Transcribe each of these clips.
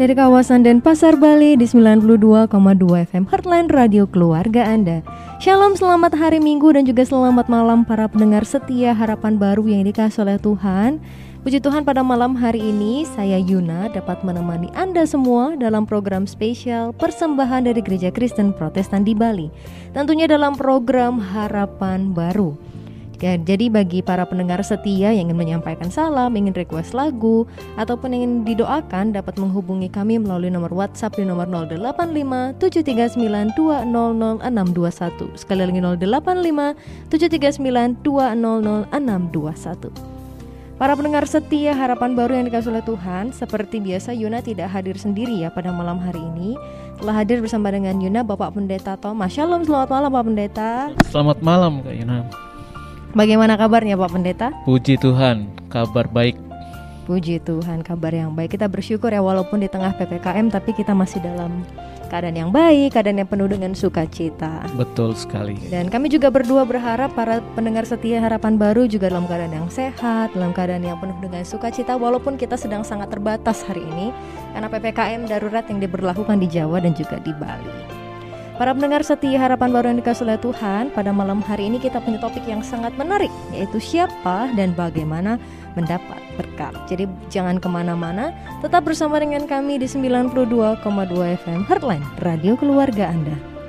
dari kawasan Denpasar, Bali di 92,2 FM Heartland Radio Keluarga Anda. Shalom, selamat hari Minggu dan juga selamat malam para pendengar setia harapan baru yang dikasih oleh Tuhan. Puji Tuhan pada malam hari ini saya Yuna dapat menemani Anda semua dalam program spesial persembahan dari Gereja Kristen Protestan di Bali. Tentunya dalam program Harapan Baru. Ya, jadi bagi para pendengar setia yang ingin menyampaikan salam, ingin request lagu, ataupun ingin didoakan dapat menghubungi kami melalui nomor WhatsApp di nomor 085 739 200 Sekali lagi 085 739 200 Para pendengar setia harapan baru yang dikasih oleh Tuhan Seperti biasa Yuna tidak hadir sendiri ya pada malam hari ini. Telah hadir bersama dengan Yuna Bapak Pendeta Thomas. Shalom selamat malam Pak Pendeta. Selamat malam Kak Yuna Bagaimana kabarnya Pak Pendeta? Puji Tuhan, kabar baik. Puji Tuhan, kabar yang baik. Kita bersyukur ya walaupun di tengah PPKM tapi kita masih dalam keadaan yang baik, keadaan yang penuh dengan sukacita. Betul sekali. Dan kami juga berdua berharap para pendengar setia harapan baru juga dalam keadaan yang sehat, dalam keadaan yang penuh dengan sukacita walaupun kita sedang sangat terbatas hari ini karena PPKM darurat yang diberlakukan di Jawa dan juga di Bali. Para pendengar setia harapan baru yang dikasih oleh Tuhan, pada malam hari ini kita punya topik yang sangat menarik, yaitu siapa dan bagaimana mendapat berkat. Jadi jangan ke mana-mana, tetap bersama dengan kami di 92,2 FM Heartline, Radio Keluarga Anda.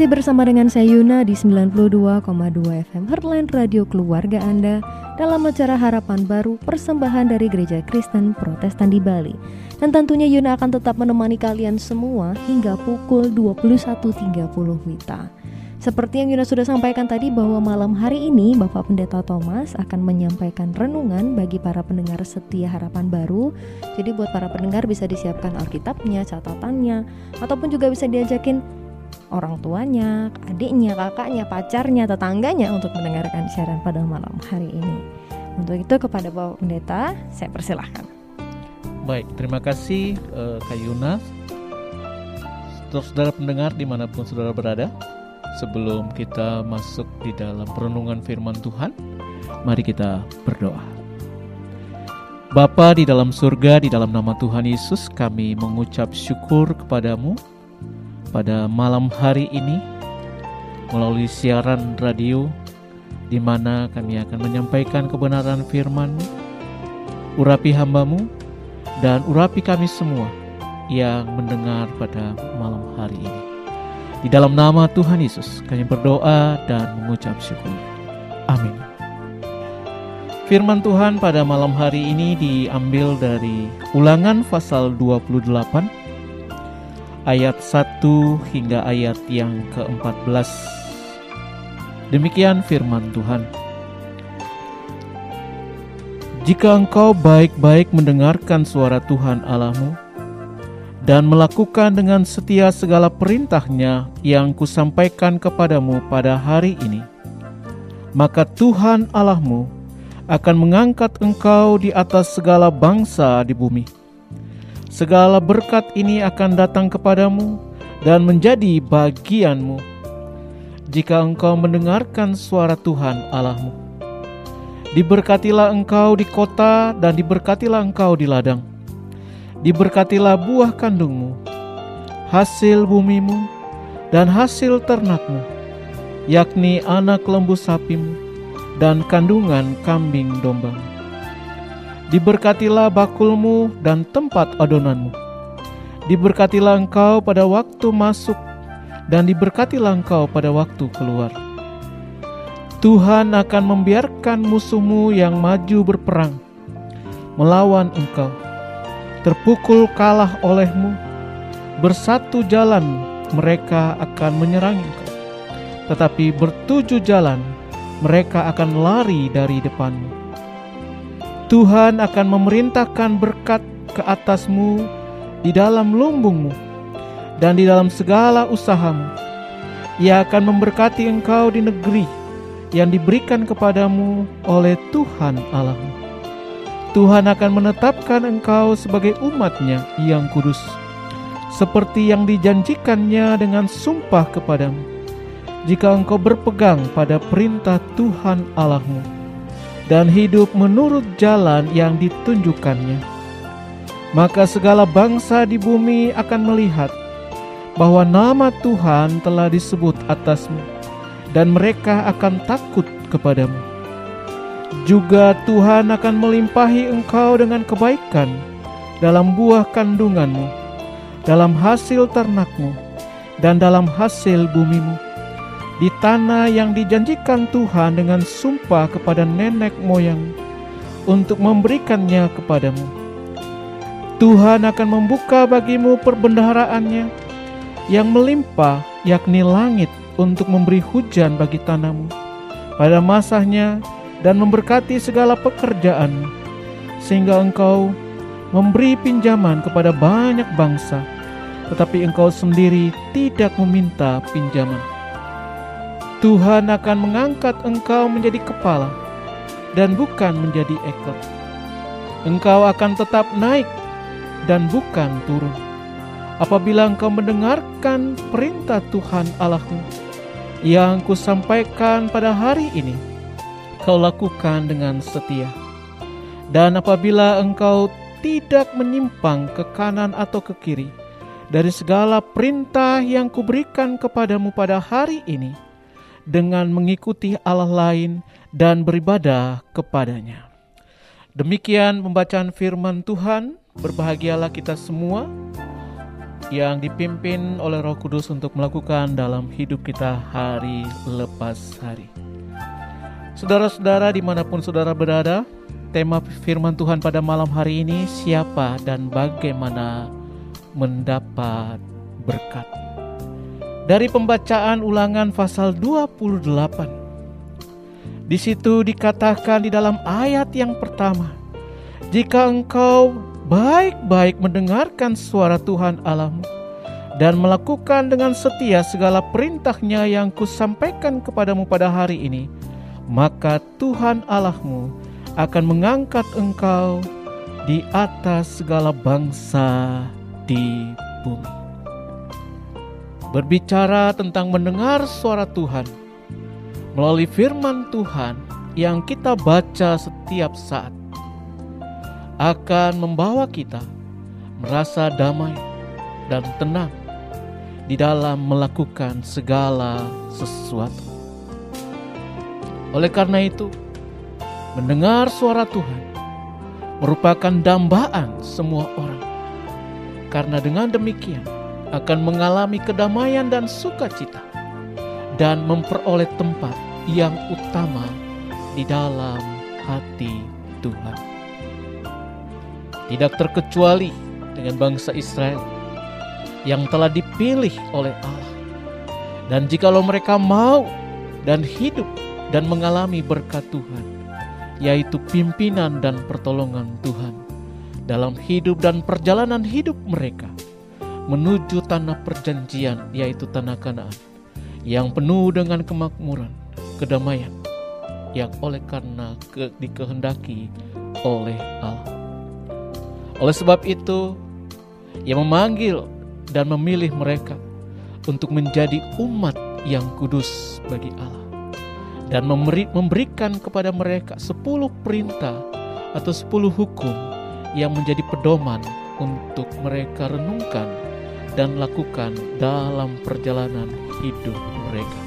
Masih bersama dengan saya Yuna di 92,2 FM Heartland Radio Keluarga Anda dalam acara Harapan Baru persembahan dari Gereja Kristen Protestan di Bali. Dan tentunya Yuna akan tetap menemani kalian semua hingga pukul 21.30 Wita. Seperti yang Yuna sudah sampaikan tadi bahwa malam hari ini Bapak Pendeta Thomas akan menyampaikan renungan bagi para pendengar setia harapan baru. Jadi buat para pendengar bisa disiapkan Alkitabnya, catatannya, ataupun juga bisa diajakin orang tuanya, adiknya, kakaknya, pacarnya, tetangganya untuk mendengarkan siaran pada malam hari ini. Untuk itu kepada Bapak Pendeta, saya persilahkan. Baik, terima kasih uh, Kak Yuna. Saudara pendengar di mana pun saudara berada, sebelum kita masuk di dalam perenungan firman Tuhan, mari kita berdoa. Bapa di dalam surga, di dalam nama Tuhan Yesus, kami mengucap syukur kepadamu pada malam hari ini melalui siaran radio di mana kami akan menyampaikan kebenaran firman urapi hambamu dan urapi kami semua yang mendengar pada malam hari ini. Di dalam nama Tuhan Yesus kami berdoa dan mengucap syukur. Amin. Firman Tuhan pada malam hari ini diambil dari Ulangan pasal 28 ayat 1 hingga ayat yang ke-14. Demikian firman Tuhan. Jika engkau baik-baik mendengarkan suara Tuhan Allahmu dan melakukan dengan setia segala perintahnya yang kusampaikan kepadamu pada hari ini, maka Tuhan Allahmu akan mengangkat engkau di atas segala bangsa di bumi segala berkat ini akan datang kepadamu dan menjadi bagianmu jika engkau mendengarkan suara Tuhan Allahmu. Diberkatilah engkau di kota dan diberkatilah engkau di ladang. Diberkatilah buah kandungmu, hasil bumimu, dan hasil ternakmu, yakni anak lembu sapimu dan kandungan kambing dombamu. Diberkatilah bakulmu dan tempat adonanmu. Diberkatilah engkau pada waktu masuk dan diberkatilah engkau pada waktu keluar. Tuhan akan membiarkan musuhmu yang maju berperang melawan engkau, terpukul kalah olehmu, bersatu jalan mereka akan menyerang engkau, tetapi bertujuh jalan mereka akan lari dari depanmu. Tuhan akan memerintahkan berkat ke atasmu di dalam lumbungmu dan di dalam segala usahamu. Ia akan memberkati engkau di negeri yang diberikan kepadamu oleh Tuhan Allahmu. Tuhan akan menetapkan engkau sebagai umatnya yang kudus, seperti yang dijanjikannya dengan sumpah kepadamu, jika engkau berpegang pada perintah Tuhan Allahmu dan hidup menurut jalan yang ditunjukkannya. Maka segala bangsa di bumi akan melihat bahwa nama Tuhan telah disebut atasmu, dan mereka akan takut kepadamu. Juga Tuhan akan melimpahi engkau dengan kebaikan dalam buah kandunganmu, dalam hasil ternakmu, dan dalam hasil bumimu di tanah yang dijanjikan Tuhan dengan sumpah kepada nenek moyang untuk memberikannya kepadamu. Tuhan akan membuka bagimu perbendaharaannya yang melimpah yakni langit untuk memberi hujan bagi tanahmu pada masanya dan memberkati segala pekerjaan sehingga engkau memberi pinjaman kepada banyak bangsa tetapi engkau sendiri tidak meminta pinjaman. Tuhan akan mengangkat engkau menjadi kepala dan bukan menjadi ekor. Engkau akan tetap naik dan bukan turun. Apabila engkau mendengarkan perintah Tuhan Allahmu yang kusampaikan pada hari ini, kau lakukan dengan setia. Dan apabila engkau tidak menyimpang ke kanan atau ke kiri dari segala perintah yang kuberikan kepadamu pada hari ini, dengan mengikuti Allah lain dan beribadah kepadanya. Demikian pembacaan firman Tuhan. Berbahagialah kita semua yang dipimpin oleh Roh Kudus untuk melakukan dalam hidup kita hari lepas hari. Saudara-saudara di mana pun saudara berada, tema firman Tuhan pada malam hari ini siapa dan bagaimana mendapat berkat. Dari pembacaan ulangan pasal 28 di situ dikatakan di dalam ayat yang pertama, "Jika engkau baik-baik mendengarkan suara Tuhan Allahmu dan melakukan dengan setia segala perintahnya yang kusampaikan kepadamu pada hari ini, maka Tuhan Allahmu akan mengangkat engkau di atas segala bangsa di bumi." Berbicara tentang mendengar suara Tuhan, melalui firman Tuhan yang kita baca setiap saat akan membawa kita merasa damai dan tenang di dalam melakukan segala sesuatu. Oleh karena itu, mendengar suara Tuhan merupakan dambaan semua orang, karena dengan demikian akan mengalami kedamaian dan sukacita dan memperoleh tempat yang utama di dalam hati Tuhan. Tidak terkecuali dengan bangsa Israel yang telah dipilih oleh Allah. Dan jikalau mereka mau dan hidup dan mengalami berkat Tuhan, yaitu pimpinan dan pertolongan Tuhan dalam hidup dan perjalanan hidup mereka menuju tanah perjanjian, yaitu tanah Kanaan yang penuh dengan kemakmuran, kedamaian yang oleh karena ke, dikehendaki oleh Allah. Oleh sebab itu, ia memanggil dan memilih mereka untuk menjadi umat yang kudus bagi Allah dan memberi, memberikan kepada mereka sepuluh perintah atau sepuluh hukum yang menjadi pedoman untuk mereka renungkan dan lakukan dalam perjalanan hidup mereka.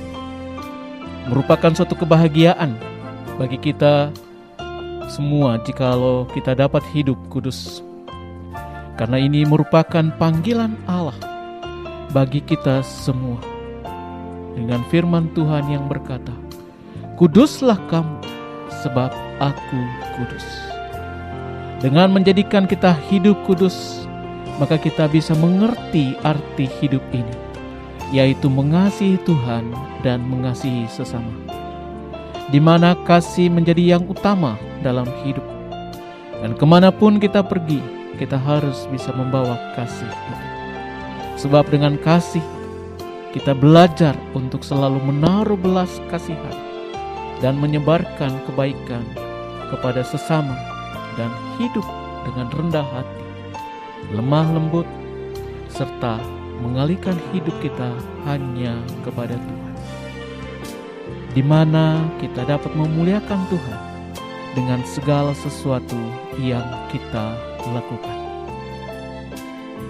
Merupakan suatu kebahagiaan bagi kita semua jikalau kita dapat hidup kudus. Karena ini merupakan panggilan Allah bagi kita semua. Dengan firman Tuhan yang berkata, Kuduslah kamu sebab aku kudus. Dengan menjadikan kita hidup kudus, maka kita bisa mengerti arti hidup ini yaitu mengasihi Tuhan dan mengasihi sesama. Di mana kasih menjadi yang utama dalam hidup. Dan ke mana pun kita pergi, kita harus bisa membawa kasih itu. Sebab dengan kasih, kita belajar untuk selalu menaruh belas kasihan dan menyebarkan kebaikan kepada sesama dan hidup dengan rendah hati, lemah lembut, serta mengalihkan hidup kita hanya kepada Tuhan. Di mana kita dapat memuliakan Tuhan dengan segala sesuatu yang kita lakukan.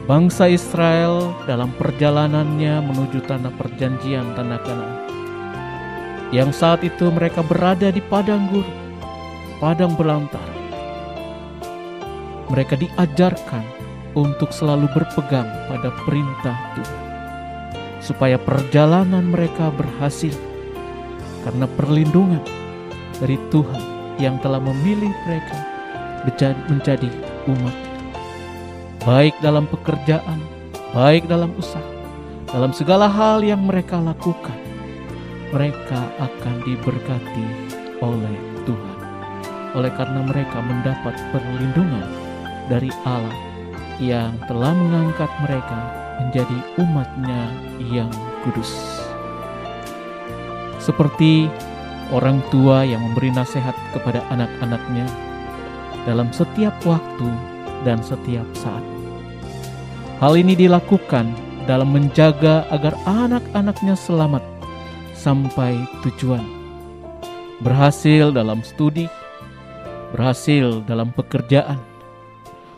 Bangsa Israel dalam perjalanannya menuju tanah perjanjian tanah Kanaan. Yang saat itu mereka berada di padang gurun, padang belantara. Mereka diajarkan untuk selalu berpegang pada perintah Tuhan, supaya perjalanan mereka berhasil karena perlindungan dari Tuhan yang telah memilih mereka menjadi umat, baik dalam pekerjaan, baik dalam usaha, dalam segala hal yang mereka lakukan, mereka akan diberkati oleh Tuhan, oleh karena mereka mendapat perlindungan dari Allah yang telah mengangkat mereka menjadi umatnya yang kudus. Seperti orang tua yang memberi nasihat kepada anak-anaknya dalam setiap waktu dan setiap saat. Hal ini dilakukan dalam menjaga agar anak-anaknya selamat sampai tujuan. Berhasil dalam studi, berhasil dalam pekerjaan,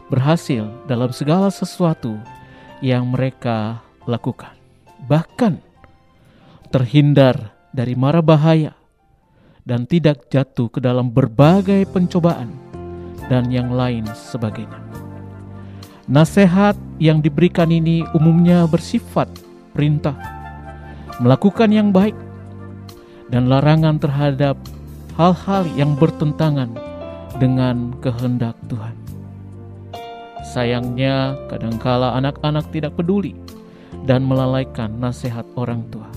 berhasil dalam segala sesuatu yang mereka lakukan. Bahkan terhindar dari mara bahaya dan tidak jatuh ke dalam berbagai pencobaan dan yang lain sebagainya. Nasihat yang diberikan ini umumnya bersifat perintah, melakukan yang baik, dan larangan terhadap hal-hal yang bertentangan dengan kehendak Tuhan. Sayangnya, kadangkala anak-anak tidak peduli dan melalaikan nasihat orang tua.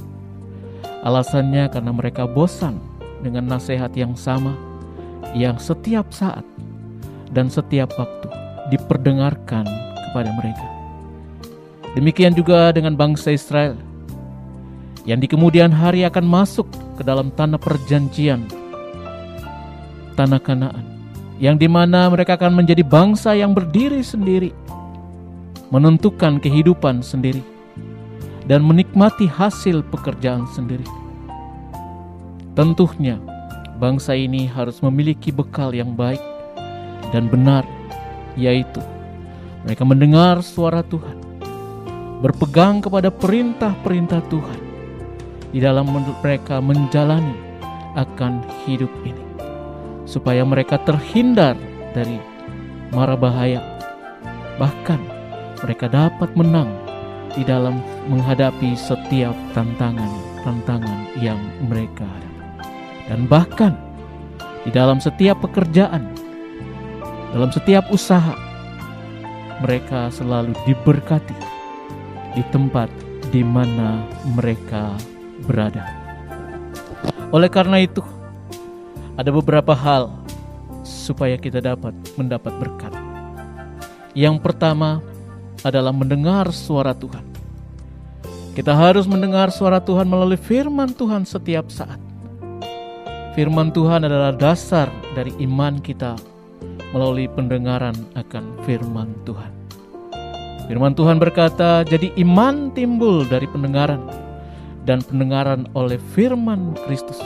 Alasannya karena mereka bosan dengan nasihat yang sama, yang setiap saat dan setiap waktu diperdengarkan kepada mereka. Demikian juga dengan bangsa Israel yang di kemudian hari akan masuk ke dalam tanah perjanjian, tanah Kanaan, yang di mana mereka akan menjadi bangsa yang berdiri sendiri, menentukan kehidupan sendiri, dan menikmati hasil pekerjaan sendiri. Tentunya, bangsa ini harus memiliki bekal yang baik dan benar yaitu mereka mendengar suara Tuhan, berpegang kepada perintah-perintah Tuhan di dalam mereka menjalani akan hidup ini, supaya mereka terhindar dari mara bahaya, bahkan mereka dapat menang di dalam menghadapi setiap tantangan-tantangan yang mereka hadapi, dan bahkan di dalam setiap pekerjaan dalam setiap usaha, mereka selalu diberkati di tempat di mana mereka berada. Oleh karena itu, ada beberapa hal supaya kita dapat mendapat berkat. Yang pertama adalah mendengar suara Tuhan. Kita harus mendengar suara Tuhan melalui firman Tuhan setiap saat. Firman Tuhan adalah dasar dari iman kita melalui pendengaran akan firman Tuhan. Firman Tuhan berkata, "Jadi iman timbul dari pendengaran, dan pendengaran oleh firman Kristus."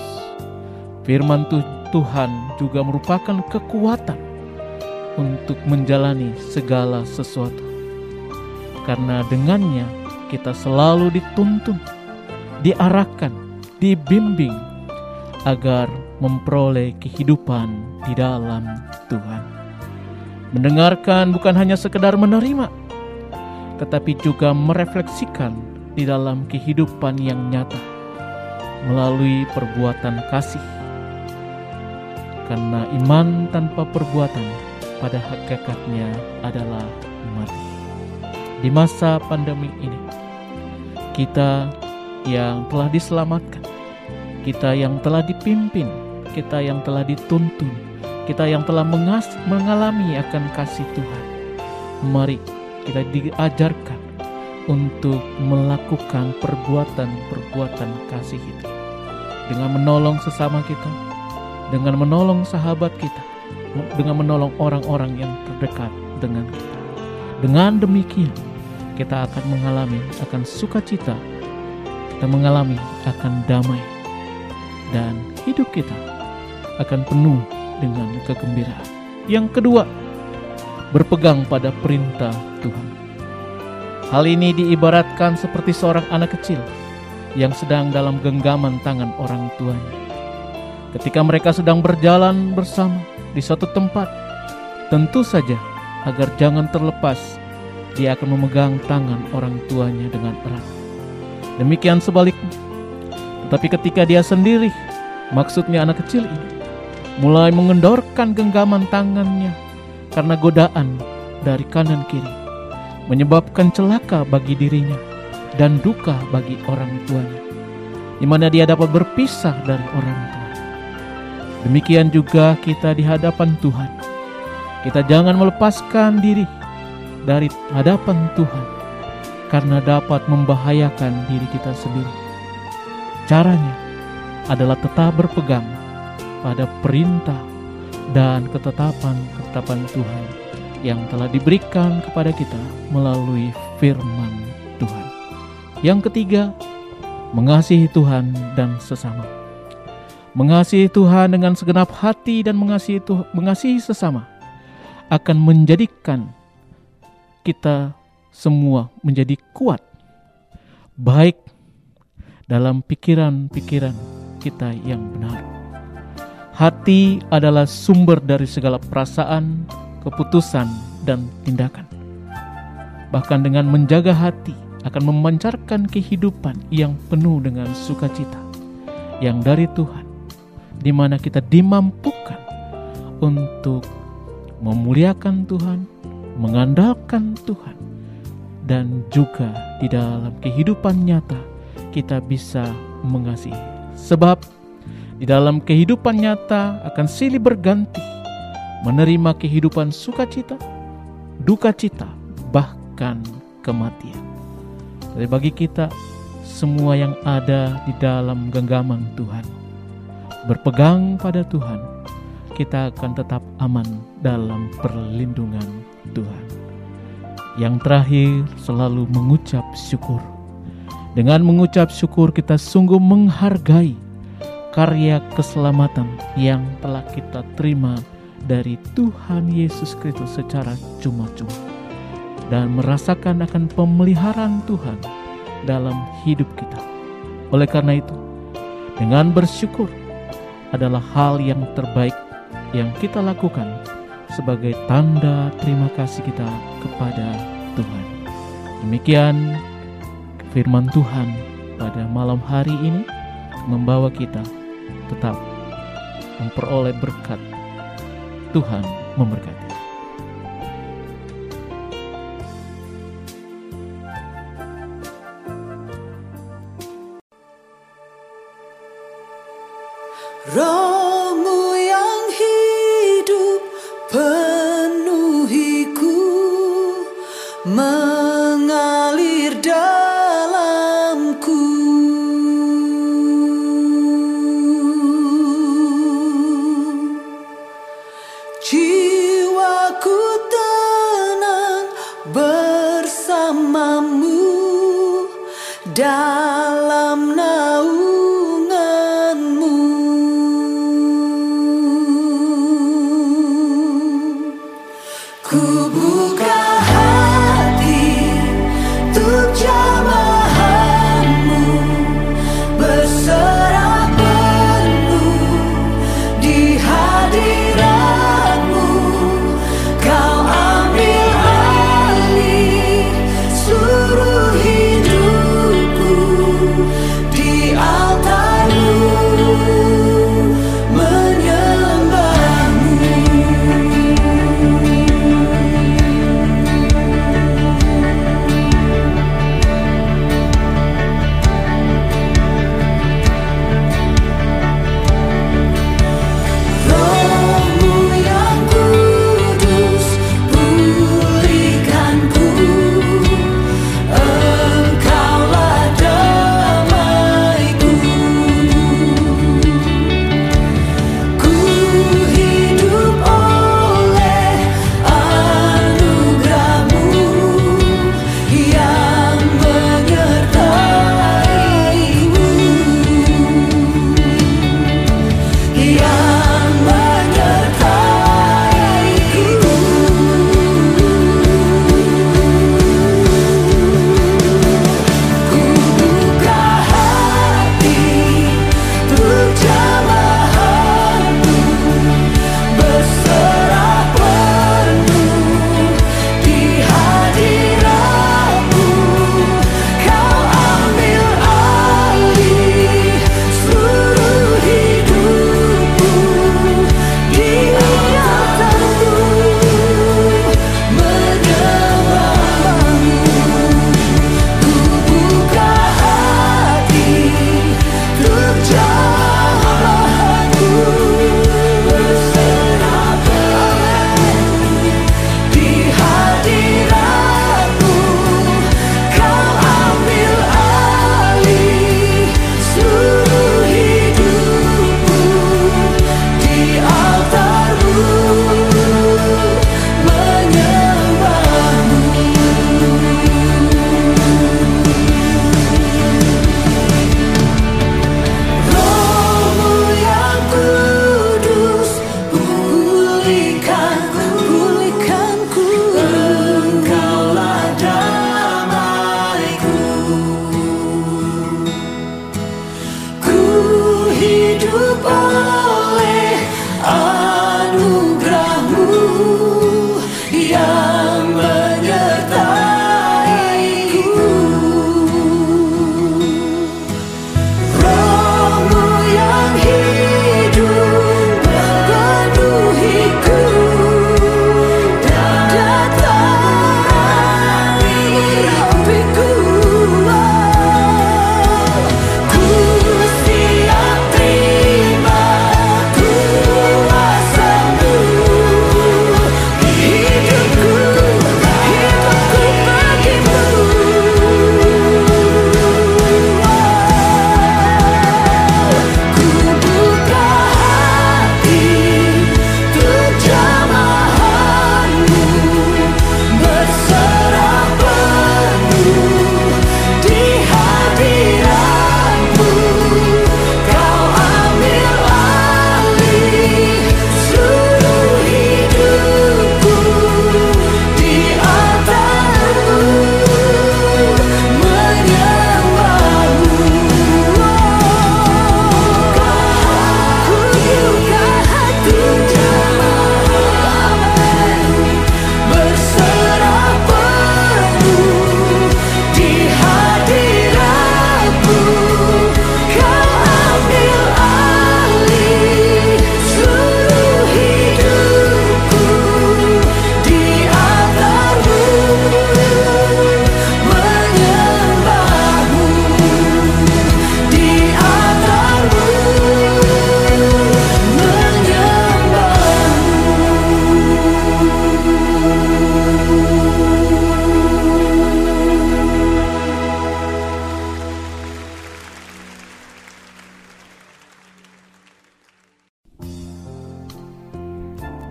Firman Tuhan juga merupakan kekuatan untuk menjalani segala sesuatu, karena dengannya kita selalu dituntun, diarahkan, dibimbing agar memperoleh kehidupan di dalam Tuhan. Mendengarkan bukan hanya sekedar menerima, tetapi juga merefleksikan di dalam kehidupan yang nyata melalui perbuatan kasih. Karena iman tanpa perbuatan pada hakikatnya adalah mati. Di masa pandemi ini, kita yang telah diselamatkan, kita yang telah dipimpin kita yang telah dituntun, kita yang telah mengas mengalami akan kasih Tuhan. Mari kita diajarkan untuk melakukan perbuatan-perbuatan kasih itu dengan menolong sesama kita, dengan menolong sahabat kita, dengan menolong orang-orang yang terdekat dengan kita. Dengan demikian, kita akan mengalami akan sukacita, kita mengalami akan damai, dan hidup kita akan penuh dengan kegembiraan. Yang kedua, berpegang pada perintah Tuhan. Hal ini diibaratkan seperti seorang anak kecil yang sedang dalam genggaman tangan orang tuanya. Ketika mereka sedang berjalan bersama di suatu tempat, tentu saja agar jangan terlepas, dia akan memegang tangan orang tuanya dengan erat. Demikian sebaliknya. Tetapi ketika dia sendiri, maksudnya anak kecil ini, mulai mengendorkan genggaman tangannya karena godaan dari kanan kiri, menyebabkan celaka bagi dirinya dan duka bagi orang tuanya, di mana dia dapat berpisah dari orang tua. Demikian juga kita di hadapan Tuhan. Kita jangan melepaskan diri dari hadapan Tuhan, karena dapat membahayakan diri kita sendiri. Caranya adalah tetap berpegang pada perintah dan ketetapan-ketetapan Tuhan yang telah diberikan kepada kita melalui firman Tuhan. Yang ketiga, mengasihi Tuhan dan sesama. Mengasihi Tuhan dengan segenap hati dan mengasihi Tuhan, mengasihi sesama akan menjadikan kita semua menjadi kuat baik dalam pikiran-pikiran kita yang benar. Hati adalah sumber dari segala perasaan, keputusan, dan tindakan. Bahkan dengan menjaga hati akan memancarkan kehidupan yang penuh dengan sukacita yang dari Tuhan, di mana kita dimampukan untuk memuliakan Tuhan, mengandalkan Tuhan, dan juga di dalam kehidupan nyata kita bisa mengasihi. Sebab di dalam kehidupan nyata akan silih berganti menerima kehidupan sukacita, duka cita, bahkan kematian. Jadi bagi kita semua yang ada di dalam genggaman Tuhan, berpegang pada Tuhan, kita akan tetap aman dalam perlindungan Tuhan. Yang terakhir, selalu mengucap syukur. Dengan mengucap syukur, kita sungguh menghargai karya keselamatan yang telah kita terima dari Tuhan Yesus Kristus secara cuma-cuma dan merasakan akan pemeliharaan Tuhan dalam hidup kita. Oleh karena itu, dengan bersyukur adalah hal yang terbaik yang kita lakukan sebagai tanda terima kasih kita kepada Tuhan. Demikian firman Tuhan pada malam hari ini membawa kita tetap memperoleh berkat. Tuhan memberkati. Rohmu yang hidup penuhiku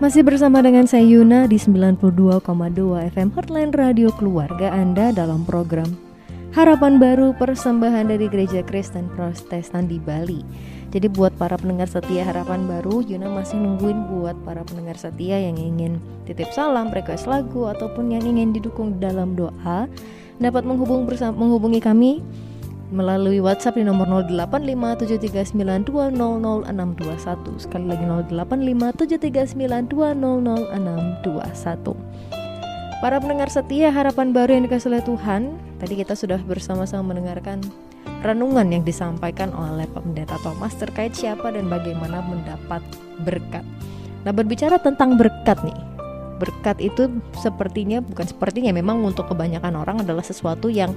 Masih bersama dengan saya Yuna di 92,2 FM Heartline Radio Keluarga Anda dalam program Harapan Baru persembahan dari Gereja Kristen Protestan di Bali. Jadi buat para pendengar setia Harapan Baru, Yuna masih nungguin buat para pendengar setia yang ingin titip salam, request lagu ataupun yang ingin didukung dalam doa dapat menghubung menghubungi kami melalui WhatsApp di nomor 085739200621. Sekali lagi 085739200621. Para pendengar setia harapan baru yang dikasih oleh Tuhan, tadi kita sudah bersama-sama mendengarkan renungan yang disampaikan oleh Pendeta Thomas terkait siapa dan bagaimana mendapat berkat. Nah, berbicara tentang berkat nih. Berkat itu sepertinya bukan sepertinya memang untuk kebanyakan orang adalah sesuatu yang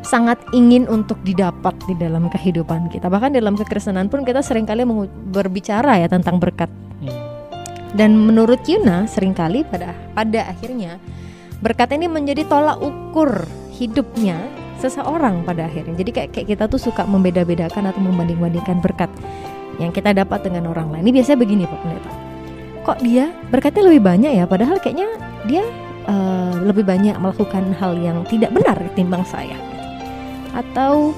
sangat ingin untuk didapat di dalam kehidupan kita. Bahkan dalam kekristenan pun kita sering kali berbicara ya tentang berkat. Hmm. Dan menurut Yuna sering kali pada pada akhirnya berkat ini menjadi tolak ukur hidupnya seseorang pada akhirnya. Jadi kayak, kayak kita tuh suka membeda-bedakan atau membanding-bandingkan berkat yang kita dapat dengan orang lain. Ini biasanya begini Pak Pendeta. Kok dia berkatnya lebih banyak ya padahal kayaknya dia uh, lebih banyak melakukan hal yang tidak benar ketimbang saya atau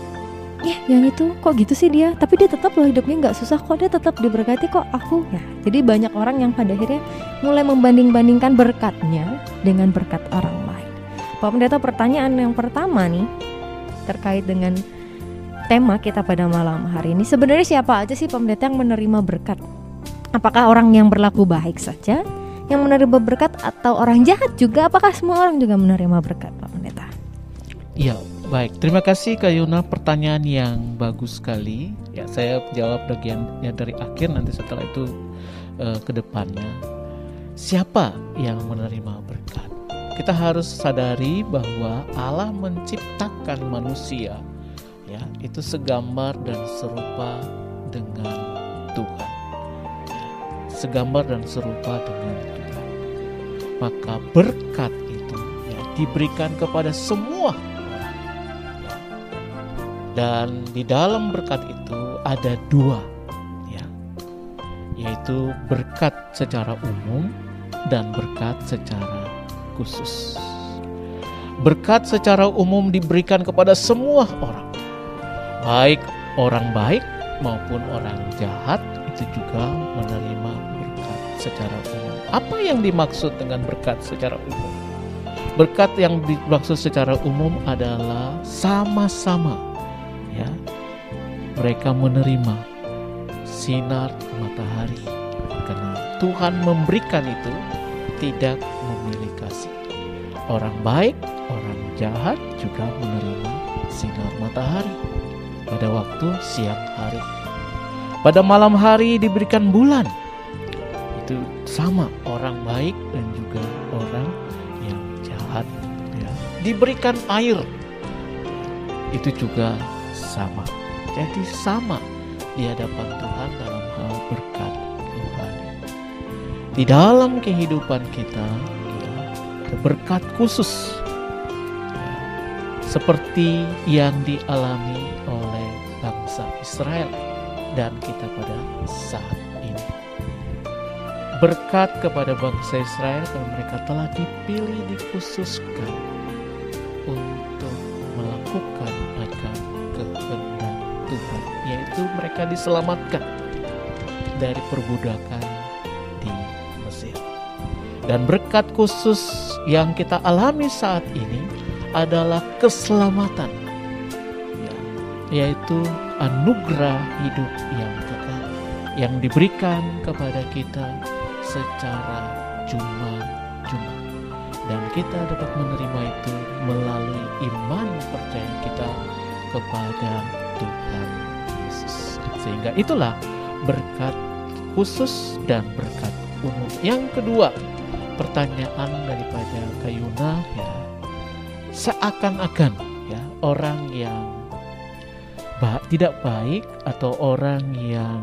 ya yang itu kok gitu sih dia? Tapi dia tetap loh hidupnya nggak susah kok. Dia tetap diberkati kok aku. Ya jadi banyak orang yang pada akhirnya mulai membanding-bandingkan berkatnya dengan berkat orang lain. Pak Pendeta pertanyaan yang pertama nih terkait dengan tema kita pada malam hari ini. Sebenarnya siapa aja sih Pendeta yang menerima berkat? Apakah orang yang berlaku baik saja yang menerima berkat atau orang jahat juga? Apakah semua orang juga menerima berkat Pak Pendeta? Iya, Baik, terima kasih Kak Yuna pertanyaan yang bagus sekali. Ya, saya jawab bagian ya dari akhir nanti setelah itu uh, ke depannya. Siapa yang menerima berkat? Kita harus sadari bahwa Allah menciptakan manusia ya, itu segambar dan serupa dengan Tuhan. Segambar dan serupa dengan Tuhan. Maka berkat itu ya, diberikan kepada semua dan di dalam berkat itu ada dua, ya, yaitu berkat secara umum dan berkat secara khusus. Berkat secara umum diberikan kepada semua orang, baik orang baik maupun orang jahat itu juga menerima berkat secara umum. Apa yang dimaksud dengan berkat secara umum? Berkat yang dimaksud secara umum adalah sama-sama ya. Mereka menerima sinar matahari. Karena Tuhan memberikan itu tidak memilih kasih. Orang baik orang jahat juga menerima sinar matahari pada waktu siang hari. Pada malam hari diberikan bulan. Itu sama orang baik dan juga orang yang jahat ya. Diberikan air. Itu juga sama. Jadi sama di hadapan Tuhan dalam hal berkat Tuhan. Di dalam kehidupan kita ya, ada berkat khusus ya, seperti yang dialami oleh bangsa Israel dan kita pada saat ini. Berkat kepada bangsa Israel karena mereka telah dipilih dikhususkan mereka diselamatkan dari perbudakan di Mesir. Dan berkat khusus yang kita alami saat ini adalah keselamatan, ya, yaitu anugerah hidup yang kekal yang diberikan kepada kita secara cuma-cuma dan kita dapat menerima itu melalui iman percaya kita kepada Tuhan. Sehingga itulah berkat khusus dan berkat umum. Yang kedua, pertanyaan daripada Kayuna ya seakan-akan ya orang yang ba tidak baik atau orang yang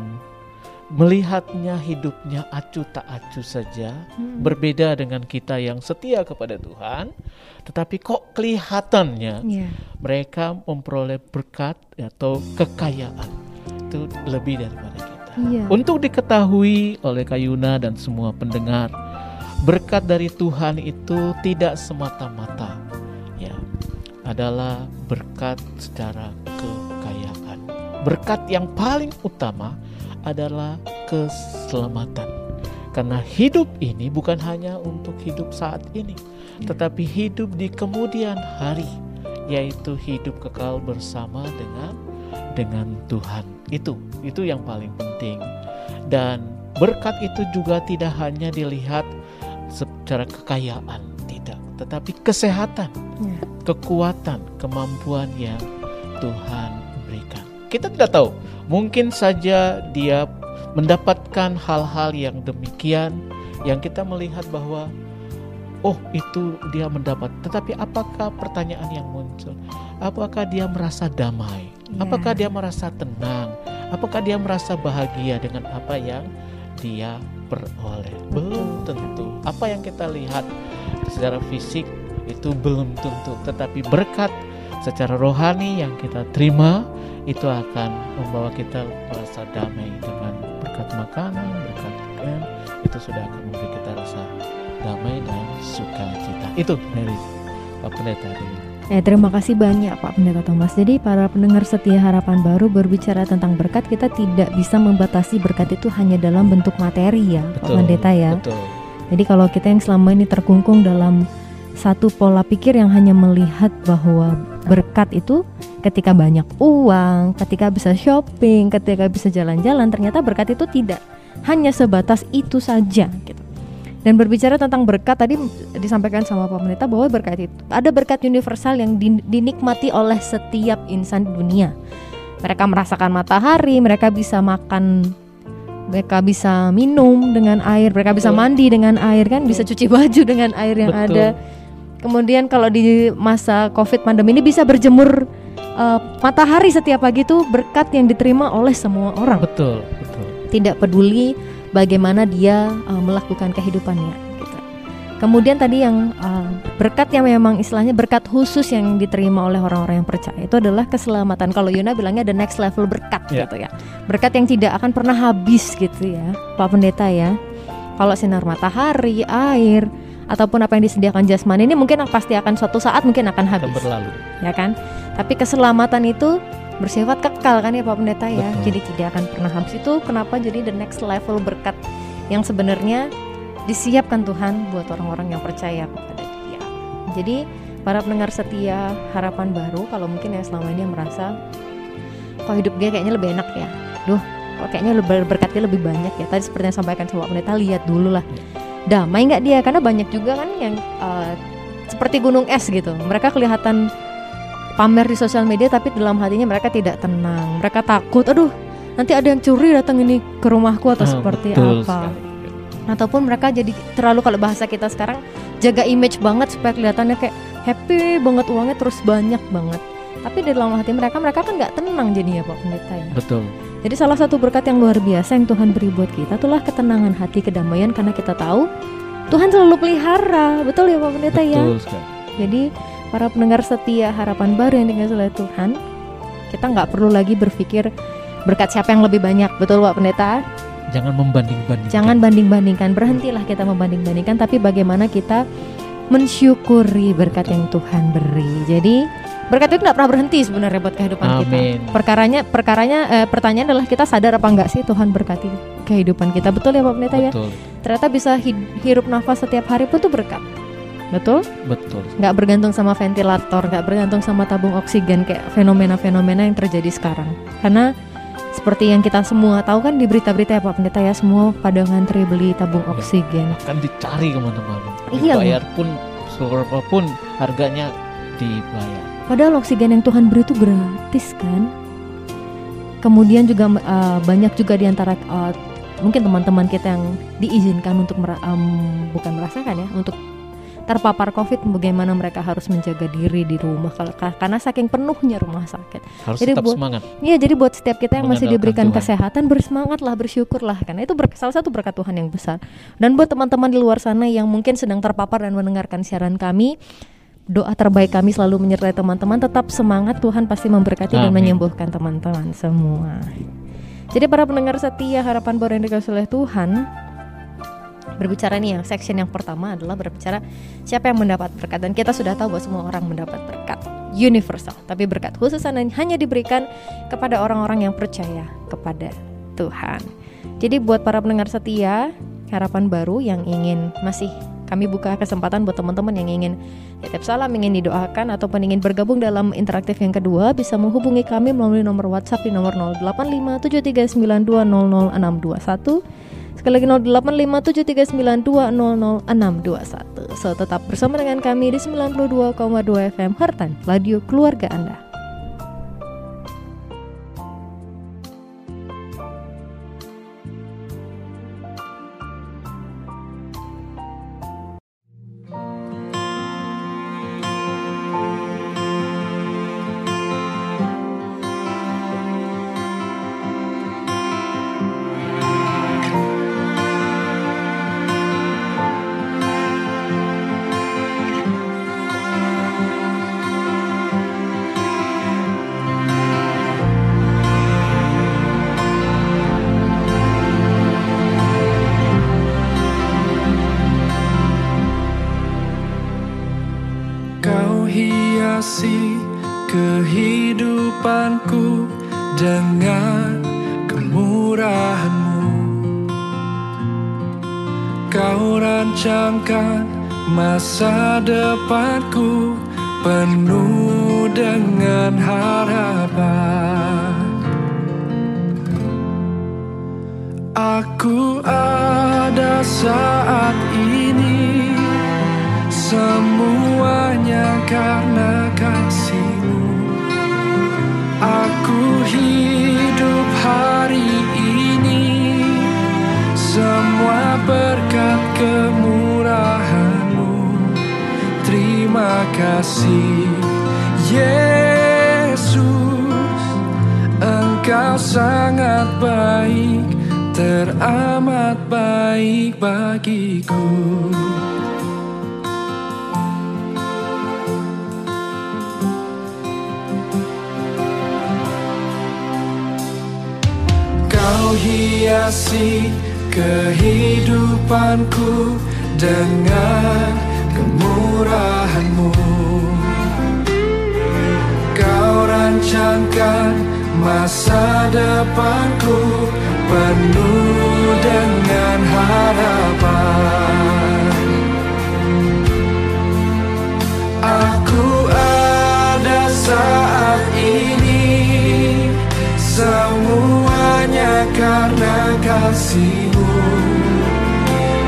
melihatnya hidupnya acuh tak acuh saja hmm. berbeda dengan kita yang setia kepada Tuhan tetapi kok kelihatannya yeah. mereka memperoleh berkat atau kekayaan itu lebih daripada kita. Iya. Untuk diketahui oleh Kayuna dan semua pendengar, berkat dari Tuhan itu tidak semata-mata ya adalah berkat secara kekayaan. Berkat yang paling utama adalah keselamatan. Karena hidup ini bukan hanya untuk hidup saat ini, tetapi hidup di kemudian hari, yaitu hidup kekal bersama dengan dengan Tuhan. Itu itu yang paling penting. Dan berkat itu juga tidak hanya dilihat secara kekayaan, tidak, tetapi kesehatan, Ya. kekuatan, kemampuan yang Tuhan berikan. Kita tidak tahu, mungkin saja dia mendapatkan hal-hal yang demikian yang kita melihat bahwa oh itu dia mendapat. Tetapi apakah pertanyaan yang muncul? Apakah dia merasa damai? Ya. Apakah dia merasa tenang? Apakah dia merasa bahagia dengan apa yang dia peroleh? Belum tentu. Apa yang kita lihat secara fisik itu belum tentu, tetapi berkat secara rohani yang kita terima itu akan membawa kita merasa damai dengan berkat makanan, berkat pakaian itu sudah akan memberi kita rasa damai dan sukacita. Itu dari Pak Pendeta Dewi. Eh, terima kasih banyak Pak Pendeta Thomas. Jadi para pendengar setia harapan baru berbicara tentang berkat kita tidak bisa membatasi berkat itu hanya dalam bentuk materi ya Pak Pendeta ya. Betul. Jadi kalau kita yang selama ini terkungkung dalam satu pola pikir yang hanya melihat bahwa berkat itu ketika banyak uang, ketika bisa shopping, ketika bisa jalan-jalan, ternyata berkat itu tidak hanya sebatas itu saja gitu. Dan berbicara tentang berkat tadi disampaikan sama Pendeta bahwa berkat itu ada berkat universal yang din- dinikmati oleh setiap insan di dunia. Mereka merasakan matahari, mereka bisa makan mereka bisa minum dengan air, mereka bisa Betul. mandi dengan air kan, bisa cuci baju dengan air yang Betul. ada. Kemudian kalau di masa Covid pandemi ini bisa berjemur eh, matahari setiap pagi itu berkat yang diterima oleh semua orang. Betul, betul. Tidak peduli bagaimana dia eh, melakukan kehidupannya. gitu. Kemudian tadi yang eh, berkat yang memang istilahnya berkat khusus yang diterima oleh orang-orang yang percaya itu adalah keselamatan. Kalau Yuna bilangnya the next level berkat Ya. gitu ya. Berkat yang tidak akan pernah habis gitu ya, Pak Pendeta ya. Kalau sinar matahari, air, ataupun apa yang disediakan jasmani ini mungkin pasti akan suatu saat mungkin Akan habis, berlalu. ya kan? Tapi keselamatan itu bersifat kekal kan ya Pak Pendeta ya. Betul. Jadi tidak akan pernah habis itu kenapa jadi the next level berkat yang sebenarnya disiapkan Tuhan buat orang-orang yang percaya kepada Dia. Jadi para pendengar setia harapan baru kalau mungkin yang selama ini merasa kok hidup dia kayaknya lebih enak ya. Duh, kok kayaknya lebih berkatnya lebih banyak ya. Tadi seperti yang sampaikan sama Pak Pendeta lihat dulu lah. Damai nggak dia? Karena banyak juga kan yang eh, seperti gunung es gitu. Mereka kelihatan pamer di sosial media tapi dalam hatinya mereka tidak tenang. Mereka takut, aduh nanti ada yang curi datang ini ke rumahku atau Ah, seperti betul apa. sekali. Ataupun mereka jadi terlalu kalau bahasa kita sekarang jaga image banget supaya kelihatannya kayak happy banget uangnya terus banyak banget. Tapi di dalam hati mereka mereka kan nggak tenang jadinya Pak Pendeta ya. Betul. Jadi salah satu berkat yang luar biasa yang Tuhan beri buat kita itulah ketenangan hati, kedamaian karena kita tahu Tuhan selalu pelihara. Betul ya Pak Pendeta ya? Betul sekali. Jadi para pendengar setia harapan baru yang dikasih oleh Tuhan, kita nggak perlu lagi berpikir berkat siapa yang lebih banyak, betul Pak Pendeta? Jangan membanding-bandingkan. Jangan banding-bandingkan, berhentilah kita membanding-bandingkan, tapi bagaimana kita mensyukuri berkat yang Tuhan beri. Jadi berkat itu nggak pernah berhenti sebenarnya buat kehidupan kita. Amin. Perkaranya, perkaranya, eh, pertanyaan adalah kita sadar apa enggak sih Tuhan berkati kehidupan kita, betul ya Pak Pendeta ya? Betul. Ternyata bisa hirup nafas setiap hari pun tuh berkat, betul? Betul. nggak bergantung sama ventilator, nggak bergantung sama tabung oksigen kayak fenomena-fenomena yang terjadi sekarang. Karena seperti yang kita semua tahu kan di berita-berita ya Pak Pendeta ya semua pada ngantri beli tabung Ya. oksigen. Kan dicari ke mana-mana. Iya, Dibayar pun berapapun harganya dibayar. Padahal oksigen yang Tuhan beri itu gratis kan. Kemudian juga eh, banyak juga di antara eh, mungkin teman-teman kita yang diizinkan untuk mera- em, bukan merasakan ya, untuk terpapar COVID bagaimana mereka harus menjaga diri di rumah karena saking penuhnya rumah sakit. Harus Jadi tetap buat- semangat. Iya, jadi buat setiap kita yang masih diberikan Tuhan. kesehatan bersemangatlah, bersyukurlah karena itu salah satu berkat Tuhan yang besar. Dan buat teman-teman di luar sana yang mungkin sedang terpapar dan mendengarkan siaran kami, doa terbaik kami selalu menyertai teman-teman tetap semangat Tuhan pasti memberkati dan Amin. menyembuhkan teman-teman semua. Jadi para pendengar setia harapan baru yang dikasih oleh Tuhan Berbicara nih yang section yang pertama adalah berbicara siapa yang mendapat berkat. Dan kita sudah tahu bahwa semua orang mendapat berkat. Universal. Tapi berkat khusus hanya diberikan kepada orang-orang yang percaya kepada Tuhan. Jadi buat para pendengar setia harapan baru yang ingin masih kami buka kesempatan buat teman-teman yang ingin titip salam, ingin didoakan ataupun ingin bergabung dalam interaktif yang kedua bisa menghubungi kami melalui nomor WhatsApp di nomor 085739200621. Sekali lagi 085739200621. So tetap bersama dengan kami di 92,2 FM Hartan, radio keluarga Anda. Kasihmu.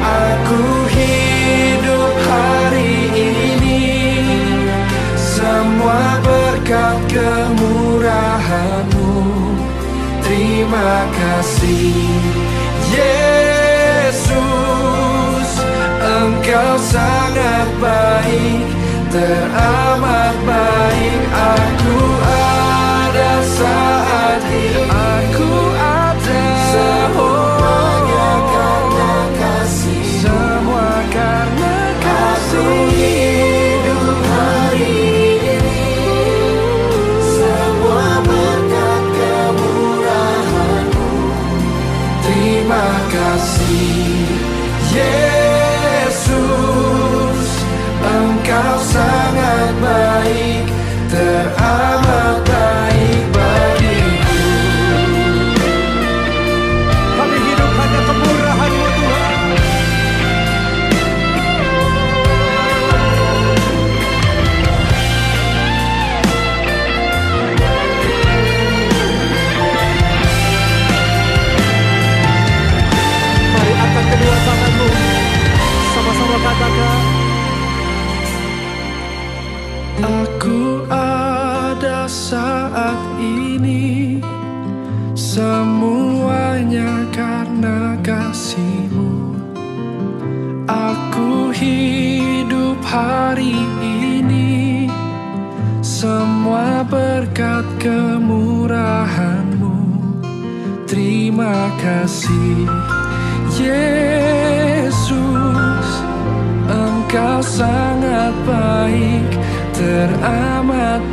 Aku hidup hari ini. Semua berkat kemurahanmu. Terima kasih Yesus. Engkau sangat baik Teramat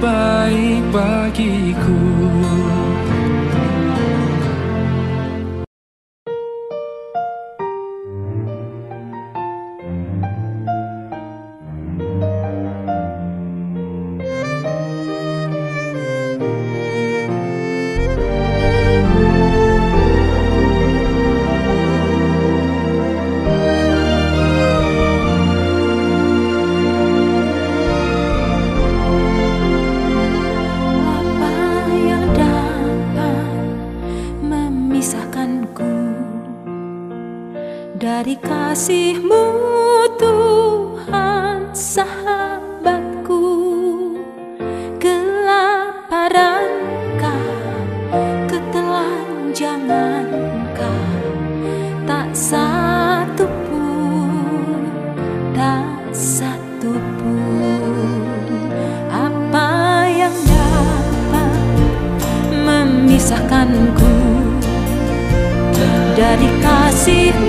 Teramat dari kasihmu Tuhan sahabatku. Kelaparankah ketelanjangankah tak satu pun tak satu pun. Apa yang dapat memisahkanku dari kasihmu?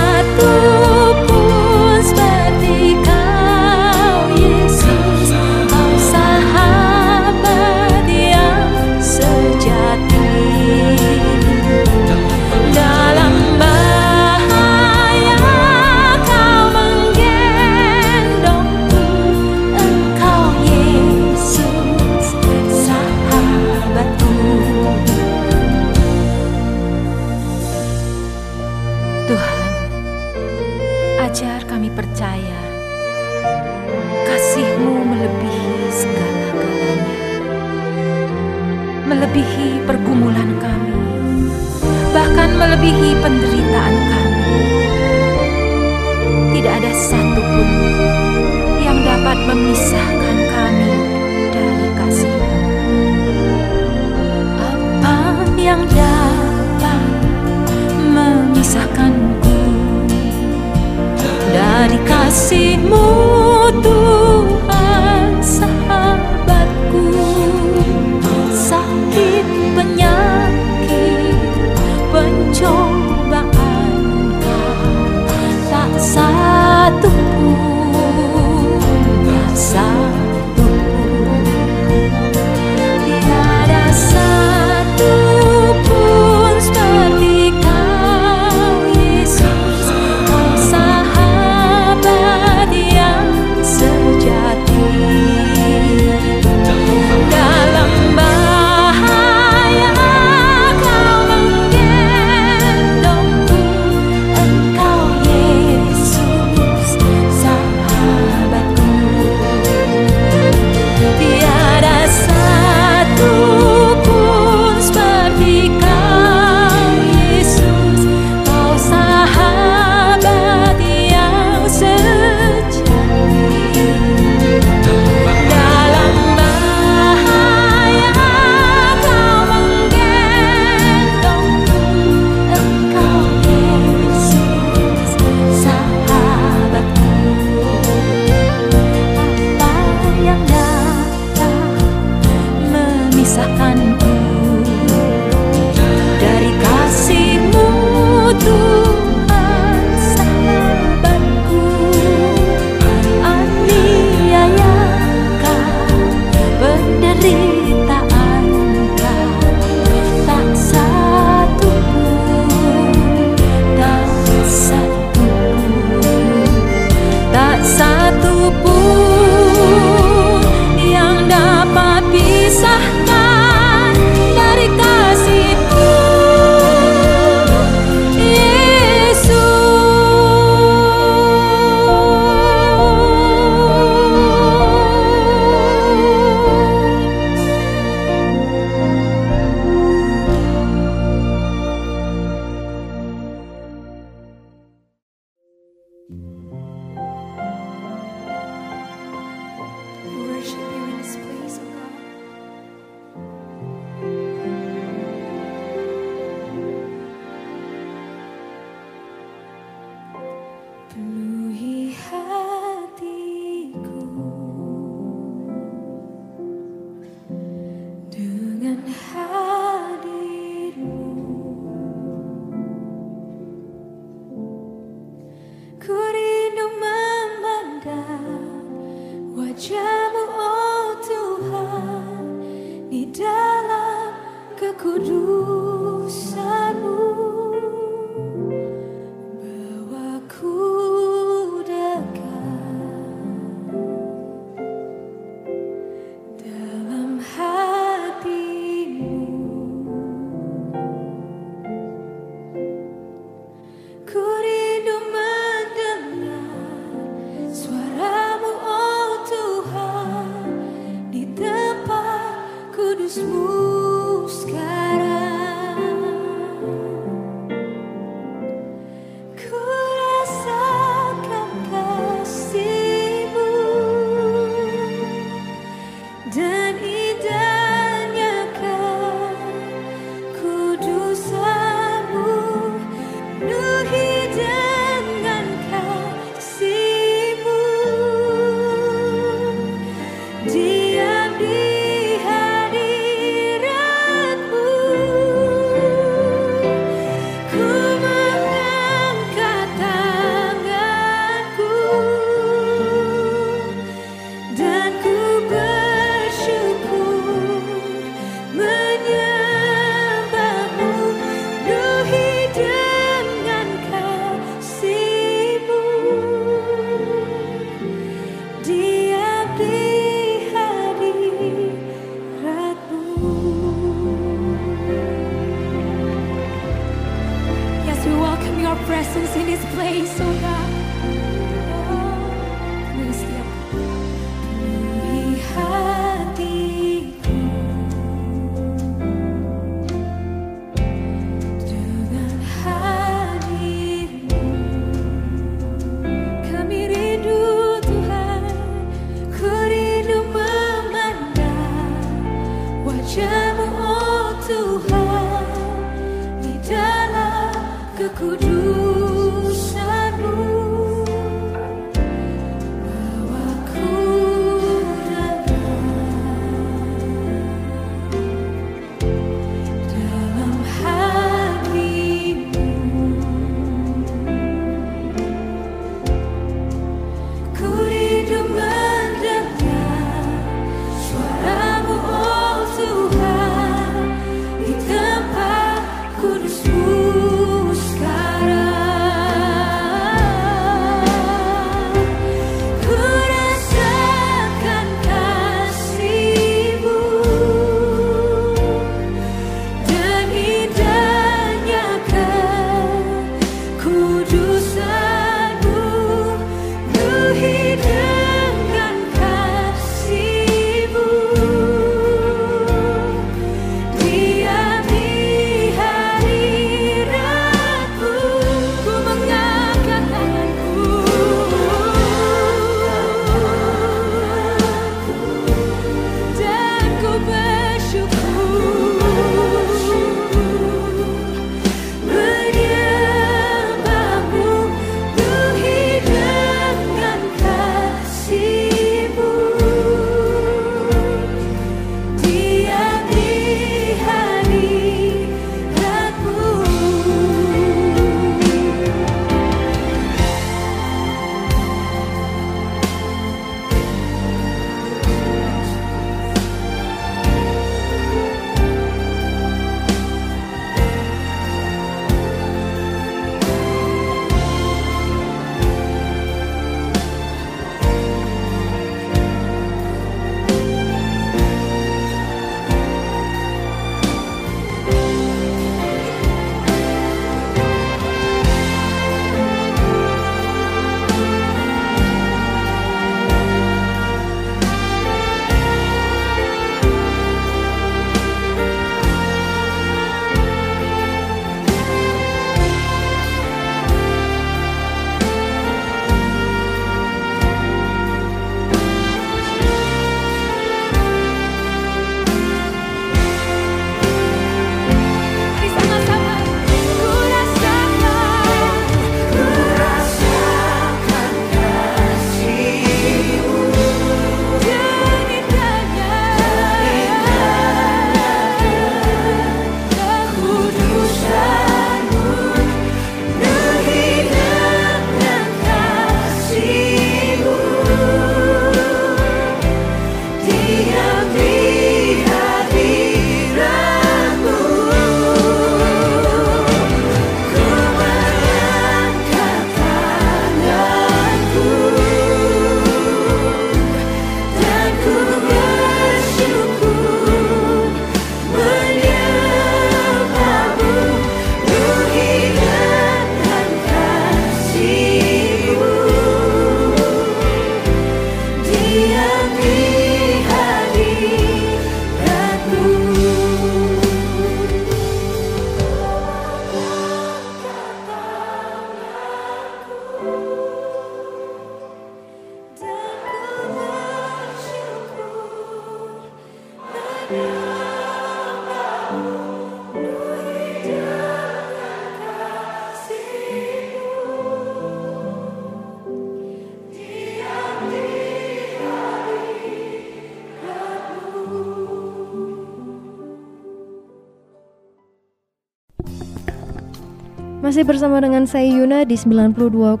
Masih bersama dengan saya Yuna di 92,2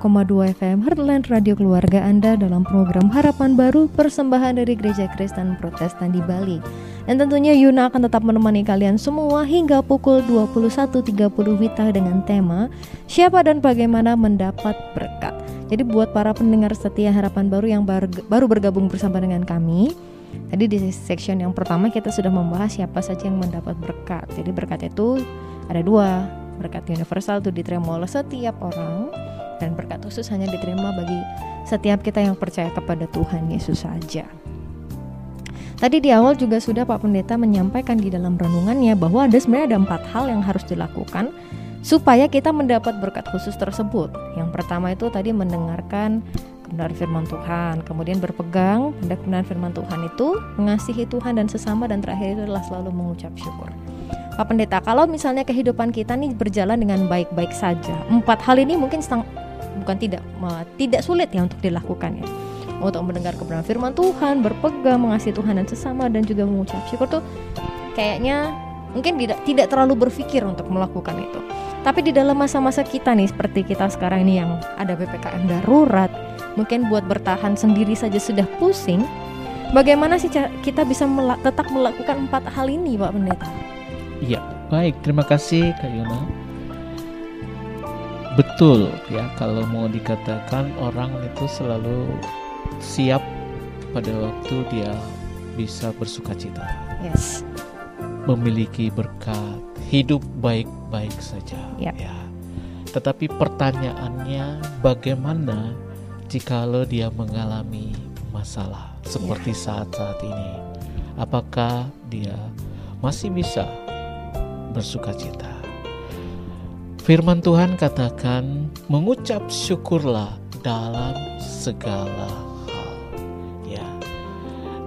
FM Heartland Radio Keluarga Anda dalam program Harapan Baru persembahan dari Gereja Kristen Protestan di Bali. Dan tentunya Yuna akan tetap menemani kalian semua hingga pukul 21.30 Wita dengan tema Siapa dan bagaimana mendapat berkat. Jadi buat para pendengar setia Harapan Baru yang baru, bergabung bersama dengan kami, Tadi di section yang pertama kita sudah membahas siapa saja yang mendapat berkat. Jadi berkat itu ada dua, berkat universal itu diterima oleh setiap orang dan berkat khusus hanya diterima bagi setiap kita yang percaya kepada Tuhan Yesus saja. Tadi di awal juga sudah Pak Pendeta menyampaikan di dalam renungannya bahwa ada sebenarnya ada empat hal yang harus dilakukan supaya kita mendapat berkat khusus tersebut. Yang pertama itu tadi mendengarkan kebenaran firman Tuhan, kemudian berpegang pada kebenaran firman Tuhan itu, mengasihi Tuhan dan sesama dan terakhir itu adalah selalu mengucap syukur. Pak Pendeta, kalau misalnya kehidupan kita nih berjalan dengan baik-baik saja, empat hal ini mungkin setang, bukan tidak tidak sulit ya untuk dilakukan ya. Untuk mendengar kebenaran firman Tuhan, berpegang, mengasihi Tuhan dan sesama dan juga mengucap syukur tuh kayaknya mungkin tidak tidak terlalu berpikir untuk melakukan itu. Tapi di dalam masa-masa kita nih seperti kita sekarang ini yang ada PPKM darurat, mungkin buat bertahan sendiri saja sudah pusing. Bagaimana sih kita bisa mela- tetap melakukan empat hal ini, Pak Pendeta? Iya, baik. Terima kasih Kak Yona. Betul ya, kalau mau dikatakan orang itu selalu siap pada waktu dia bisa bersuka cita, Yes. memiliki berkat, hidup baik-baik saja. Yap. Ya. Tetapi pertanyaannya bagaimana jikalau dia mengalami masalah seperti saat-saat ini? Apakah dia masih bisa bersuka cita? Firman Tuhan katakan, mengucap syukurlah dalam segala hal. Ya.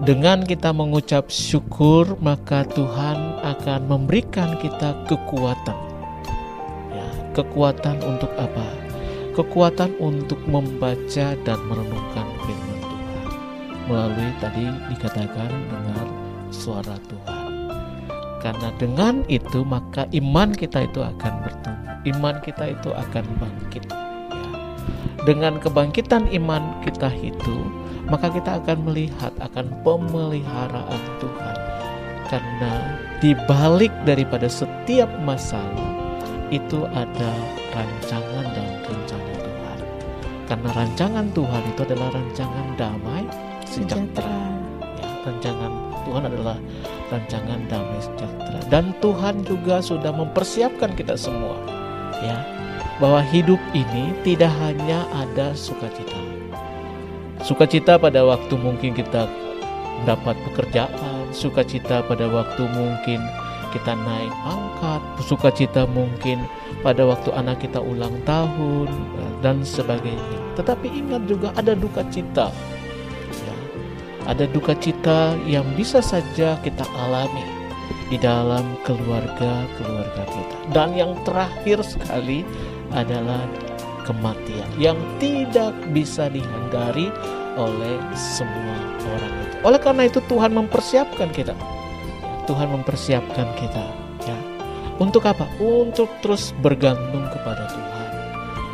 Dengan kita mengucap syukur, maka Tuhan akan memberikan kita kekuatan. Ya, kekuatan untuk apa? Kekuatan untuk membaca dan merenungkan firman Tuhan. Melalui tadi dikatakan dengar suara Tuhan. Karena dengan itu maka iman kita itu akan bertumbuh. Iman kita itu akan bangkit. ya. Dengan kebangkitan iman kita itu, maka kita akan melihat akan pemeliharaan Tuhan. Karena di balik daripada setiap masalah itu ada rancangan dan rencana Tuhan. Karena rancangan Tuhan itu adalah rancangan damai sejahtera. Ya, rancangan Tuhan adalah rancangan damai sejahtera. Dan Tuhan juga sudah mempersiapkan kita semua ya bahwa hidup ini tidak hanya ada sukacita. Sukacita pada waktu mungkin kita mendapat pekerjaan sukacita pada waktu mungkin kita naik pangkat sukacita mungkin pada waktu anak kita ulang tahun dan sebagainya. Tetapi ingat juga ada duka cita ada duka cita yang bisa saja kita alami di dalam keluarga-keluarga kita. Dan yang terakhir sekali adalah kematian yang tidak bisa dihindari oleh semua orang itu. Oleh karena itu Tuhan mempersiapkan kita. Tuhan mempersiapkan kita ya. Untuk apa? Untuk terus bergantung kepada Tuhan.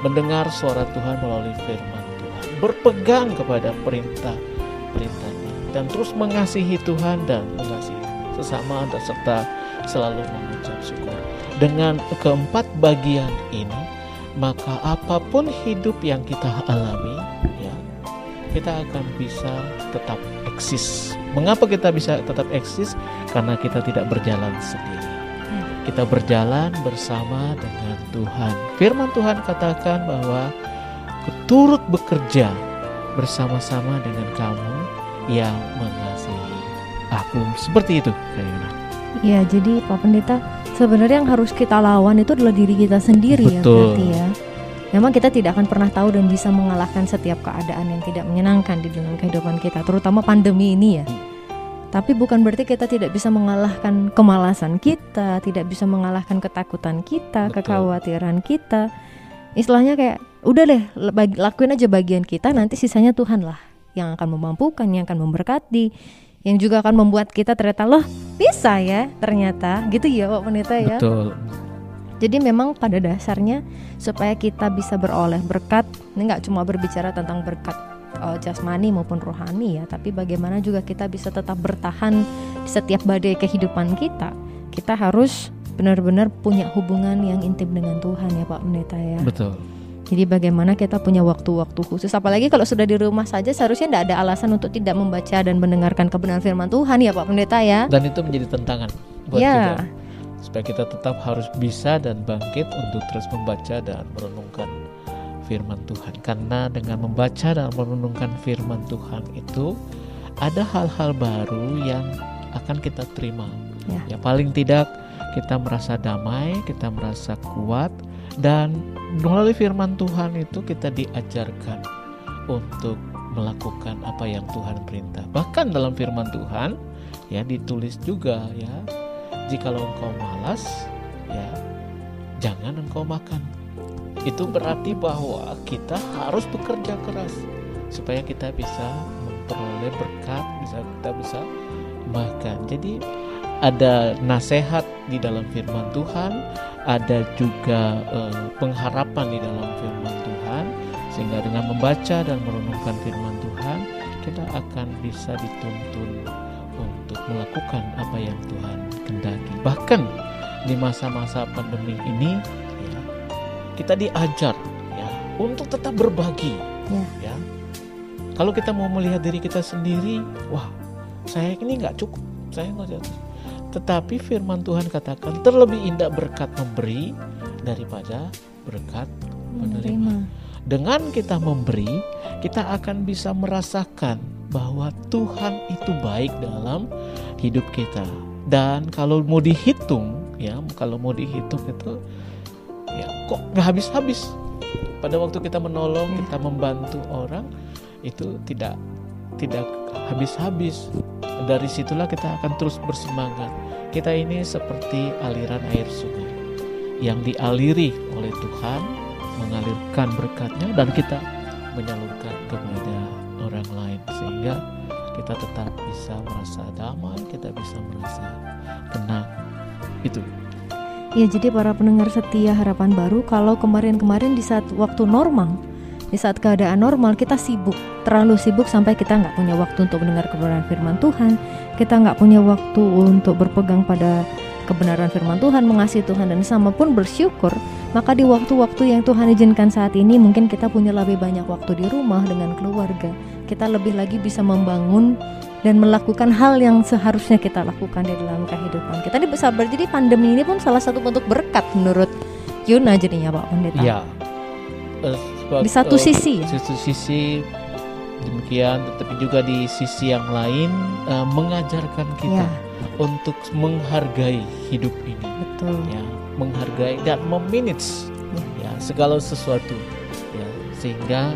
Mendengar suara Tuhan melalui firman Tuhan. Berpegang kepada perintah perintahnya dan terus mengasihi Tuhan dan mengasihi sesama dan serta selalu mengucap syukur. Dengan keempat bagian ini, maka apa pun hidup yang kita alami, ya, kita akan bisa tetap eksis. Mengapa kita bisa tetap eksis? Karena kita tidak berjalan sendiri. Kita berjalan bersama dengan Tuhan. Firman Tuhan katakan bahwa turut bekerja bersama-sama dengan kamu yang mengasihi aku. Seperti itu, Kak Yona. Iya, jadi Pak Pendeta, sebenarnya yang harus kita lawan itu adalah diri kita sendiri ya Betul. berarti ya. Memang kita tidak akan pernah tahu dan bisa mengalahkan setiap keadaan yang tidak menyenangkan di dalam kehidupan kita, terutama pandemi ini ya. Tapi bukan berarti kita tidak bisa mengalahkan kemalasan kita, tidak bisa mengalahkan ketakutan kita, Betul. kekhawatiran kita. Istilahnya kayak udah deh lakuin aja bagian kita, nanti sisanya Tuhan lah yang akan memampukan, yang akan memberkati, yang juga akan membuat kita ternyata loh bisa ya ternyata gitu ya Pak Pendeta ya. Betul. Jadi memang pada dasarnya supaya kita bisa beroleh berkat, ini nggak cuma berbicara tentang berkat eh, jasmani maupun rohani ya, tapi bagaimana juga kita bisa tetap bertahan di setiap badai kehidupan kita. Kita harus benar-benar punya hubungan yang intim dengan Tuhan ya Pak Pendeta ya. Betul. Jadi bagaimana kita punya waktu-waktu khusus, apalagi kalau sudah di rumah saja seharusnya tidak ada alasan untuk tidak membaca dan mendengarkan kebenaran firman Tuhan ya Pak Pendeta ya. Dan itu menjadi tantangan buat Ya. kita. Supaya kita tetap harus bisa dan bangkit untuk terus membaca dan merenungkan firman Tuhan. Karena dengan membaca dan merenungkan firman Tuhan itu ada hal-hal baru yang akan kita terima. Ya. Ya paling tidak kita merasa damai, kita merasa kuat dan melalui firman Tuhan itu kita diajarkan untuk melakukan apa yang Tuhan perintah. Bahkan dalam firman Tuhan ya ditulis juga ya jikalau engkau malas, ya jangan engkau makan. Itu berarti bahwa kita harus bekerja keras supaya kita bisa memperoleh berkat, bisa kita bisa makan. Jadi ada nasihat di dalam firman Tuhan, ada juga eh, pengharapan di dalam firman Tuhan, sehingga dengan membaca dan merenungkan firman Tuhan, kita akan bisa dituntun untuk melakukan apa yang Tuhan kendaki. Bahkan di masa-masa pandemi ini, ya, kita diajar ya untuk tetap berbagi. Ya. Ya. Kalau kita mau melihat diri kita sendiri, wah, saya ini nggak cukup, saya nggak cukup. Tetapi firman Tuhan katakan terlebih indah berkat memberi daripada berkat menerima. Dengan kita memberi, kita akan bisa merasakan bahwa Tuhan itu baik dalam hidup kita. Dan kalau mau dihitung, ya, kalau mau dihitung itu, ya kok nggak habis-habis. Pada waktu kita menolong, kita membantu orang, itu tidak tidak habis-habis. Dari situlah kita akan terus bersemangat. Kita ini seperti aliran air sungai yang dialiri oleh Tuhan, mengalirkan berkatnya dan kita menyalurkan kepada orang lain sehingga kita tetap bisa merasa damai, kita bisa merasa tenang. Itu. Ya jadi para pendengar setia harapan baru kalau kemarin-kemarin di saat waktu normal di saat keadaan normal kita sibuk. Terlalu sibuk sampai kita nggak punya waktu untuk mendengar kebenaran firman Tuhan. Kita nggak punya waktu untuk berpegang pada kebenaran firman Tuhan mengasihi Tuhan dan sama pun bersyukur. Maka di waktu-waktu yang Tuhan izinkan saat ini mungkin kita punya lebih banyak waktu di rumah dengan keluarga. Kita lebih lagi bisa membangun dan melakukan hal yang seharusnya kita lakukan di dalam kehidupan kita. Ini bisa jadi pandemi ini pun salah satu bentuk berkat menurut Yuna jadinya Pak Pendeta. Ya. Eh, di satu sisi ya? Satu sisi demikian tetapi juga di sisi yang lain eh, mengajarkan kita ya. untuk menghargai hidup ini. Betul. Ya menghargai dan memanage ya segala sesuatu ya sehingga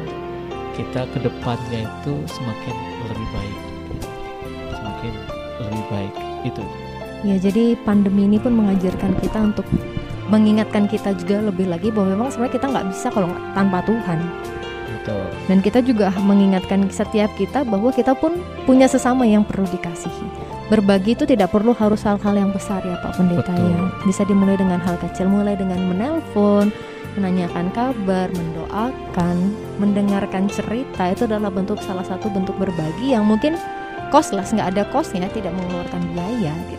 kita ke depannya itu semakin lebih baik. Ya. semakin lebih baik itu. Ya, jadi pandemi ini pun mengajarkan kita untuk mengingatkan kita juga lebih lagi bahwa memang sebenarnya kita nggak bisa kalau tanpa Tuhan. betul Dan kita juga mengingatkan setiap kita bahwa kita pun punya sesama yang perlu dikasihi. Berbagi itu tidak perlu harus hal-hal yang besar ya Pak Pendeta Betul. ya. Bisa dimulai dengan hal kecil, mulai dengan menelpon, menanyakan kabar, mendoakan, mendengarkan cerita itu adalah bentuk salah satu bentuk berbagi yang mungkin costless nggak ada costnya, tidak mengeluarkan biaya gitu.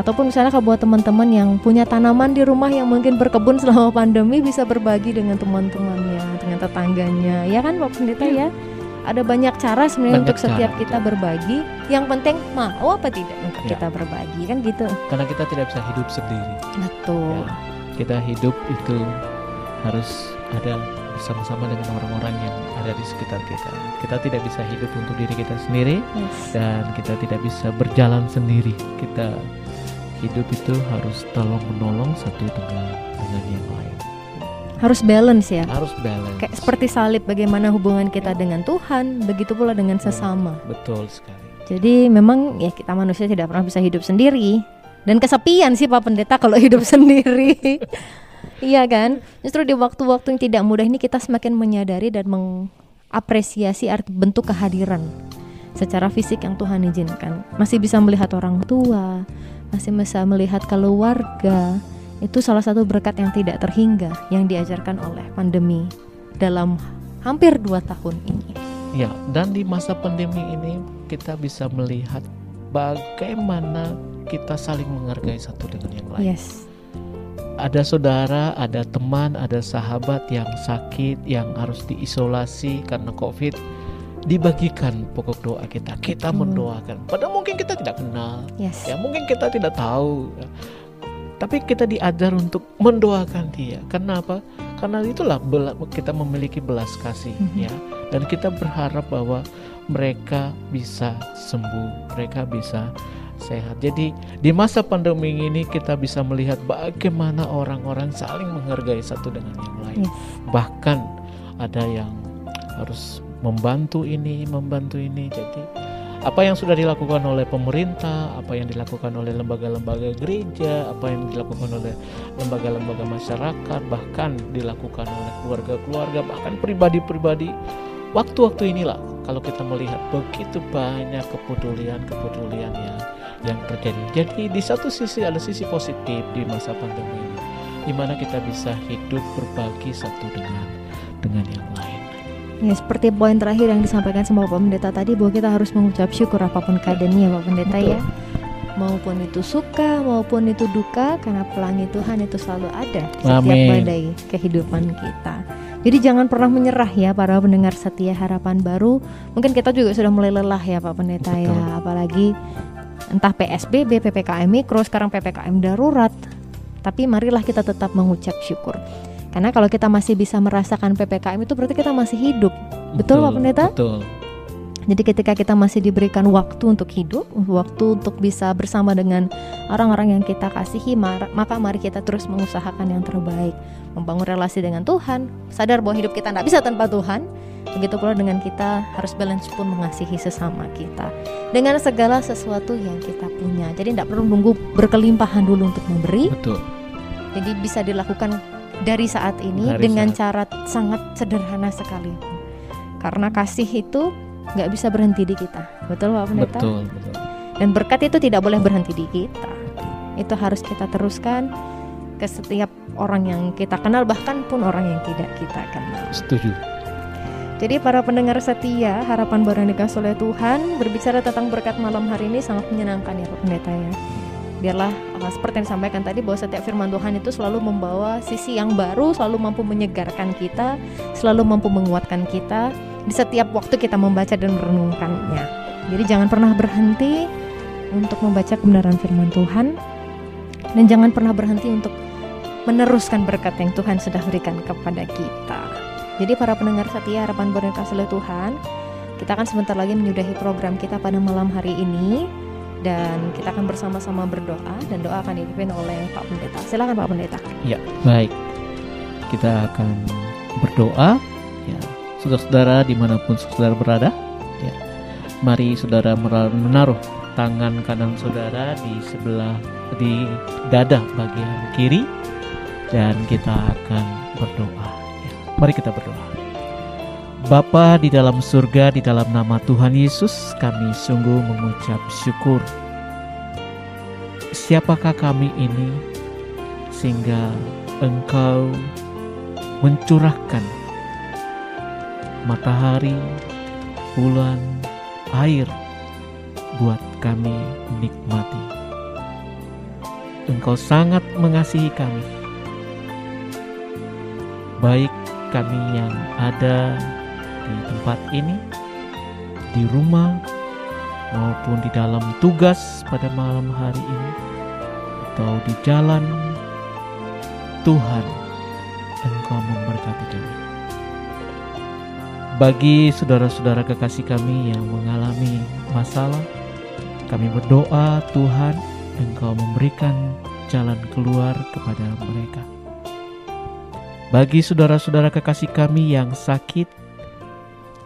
Ataupun misalnya kalau buat teman-teman yang punya tanaman di rumah yang mungkin berkebun selama pandemi bisa berbagi dengan teman-temannya, dengan tetangganya, ya kan Pak Pendeta ya? Ada banyak cara sebenarnya Banyak untuk setiap cara, kita betul. berbagi. Yang penting mau apa tidak untuk Ya. kita berbagi kan gitu. karena kita tidak bisa hidup sendiri Betul. Ya, kita hidup itu harus ada bersama-sama dengan orang-orang yang ada di sekitar kita. Kita tidak bisa hidup untuk diri kita sendiri Yes. dan kita tidak bisa berjalan sendiri. Kita hidup itu harus tolong menolong satu dengan dengan yang lain. Harus balance ya. Harus balance. Kayak seperti salib bagaimana hubungan kita dengan Tuhan, begitu pula dengan sesama. betul sekali. Jadi memang ya kita manusia tidak pernah bisa hidup sendiri dan kesepian sih Pak Pendeta kalau hidup sendiri. iya kan? Justru di waktu-waktu yang tidak mudah ini kita semakin menyadari dan mengapresiasi arti bentuk kehadiran secara fisik yang Tuhan izinkan. Masih bisa melihat orang tua, masih bisa melihat keluarga. Itu salah satu berkat yang tidak terhingga yang diajarkan oleh pandemi dalam hampir dua tahun ini. Ya, dan di masa pandemi ini kita bisa melihat bagaimana kita saling menghargai satu dengan yang lain. Yes. ada saudara, ada teman, ada sahabat yang sakit, yang harus diisolasi karena COVID, dibagikan pokok doa kita. Kita Betul. mendoakan. Padahal mungkin kita tidak kenal, Yes. ya mungkin kita tidak tahu. Tapi kita diajar untuk mendoakan dia. Kenapa? Karena itulah kita memiliki belas kasih, Mhm. ya. Dan kita berharap bahwa mereka bisa sembuh, mereka bisa sehat. Jadi di masa pandemi ini kita bisa melihat bagaimana orang-orang saling menghargai satu dengan yang lain. Yes. Bahkan ada yang harus membantu ini, membantu ini. Jadi apa yang sudah dilakukan oleh pemerintah, apa yang dilakukan oleh lembaga-lembaga gereja, apa yang dilakukan oleh lembaga-lembaga masyarakat, bahkan dilakukan oleh keluarga-keluarga, bahkan pribadi-pribadi. Waktu-waktu inilah kalau kita melihat begitu banyak kepedulian-kepedulian yang yang terjadi. Jadi di satu sisi ada sisi positif di masa pandemi ini, di mana kita bisa hidup berbagi satu dengan dengan yang lain. Ya, seperti poin terakhir yang disampaikan sama Bapak Pendeta tadi bahwa kita harus mengucap syukur apa pun keadaannya Bapak Pendeta Betul. ya. Maupun itu suka, maupun itu duka, karena pelangi Tuhan itu selalu ada setiap Amin. badai kehidupan kita. Jadi jangan pernah menyerah ya para pendengar setia harapan baru. Mungkin kita juga sudah mulai lelah ya Pak Pendeta Betul. ya, apalagi entah PSBB, PPKM mikro, sekarang PPKM darurat. Tapi marilah kita tetap mengucap syukur. Karena kalau kita masih bisa merasakan PPKM itu berarti kita masih hidup. Betul, Pak Pendeta? Betul. Jadi ketika kita masih diberikan waktu untuk hidup, waktu untuk bisa bersama dengan orang-orang yang kita kasihi, maka mari kita terus mengusahakan yang terbaik, membangun relasi dengan Tuhan, sadar bahwa hidup kita tidak bisa tanpa Tuhan. Begitu pula dengan kita harus balance pun mengasihi sesama kita dengan segala sesuatu yang kita punya. Jadi tidak perlu nunggu berkelimpahan dulu untuk memberi, Betul. jadi bisa dilakukan dari saat ini Dari dengan saat. cara sangat sederhana sekali. Karena kasih itu nggak bisa berhenti di kita, betul Pak Pendeta? Betul, betul. Dan berkat itu tidak boleh berhenti di kita. Itu harus kita teruskan ke setiap orang yang kita kenal, bahkan pun orang yang tidak kita kenal. Setuju. Jadi para pendengar setia, harapan baru yang dikasih oleh Tuhan berbicara tentang berkat malam hari ini sangat menyenangkan ya Pak Pendeta ya. Biarlah uh, seperti yang disampaikan tadi bahwa setiap firman Tuhan itu selalu membawa sisi yang baru, selalu mampu menyegarkan kita, selalu mampu menguatkan kita di setiap waktu kita membaca dan merenungkannya. Jadi jangan pernah berhenti untuk membaca kebenaran firman Tuhan dan jangan pernah berhenti untuk meneruskan berkat yang Tuhan sudah berikan kepada kita. Jadi para pendengar setia harapan dikasih oleh Tuhan, kita akan sebentar lagi menyudahi program kita pada malam hari ini dan kita akan bersama-sama berdoa dan doa akan dipimpin oleh Pak Pendeta. Silakan Pak Pendeta. Ya, baik. Kita akan berdoa. Ya, saudara-saudara di mana pun saudara berada, ya, mari saudara menaruh tangan kanan saudara di sebelah di dada bagian kiri dan kita akan berdoa. Ya, mari kita berdoa. Bapa di dalam surga, di dalam nama Tuhan Yesus, kami sungguh mengucap syukur. Siapakah kami ini sehingga Engkau mencurahkan matahari, bulan, air buat kami nikmati. Engkau sangat mengasihi kami, baik kami yang ada di tempat ini, di rumah, maupun di dalam tugas pada malam hari ini, atau di jalan. Tuhan, Engkau memberkati kami. Bagi saudara-saudara kekasih kami yang mengalami masalah, kami berdoa Tuhan, Engkau memberikan jalan keluar kepada mereka. Bagi saudara-saudara kekasih kami yang sakit,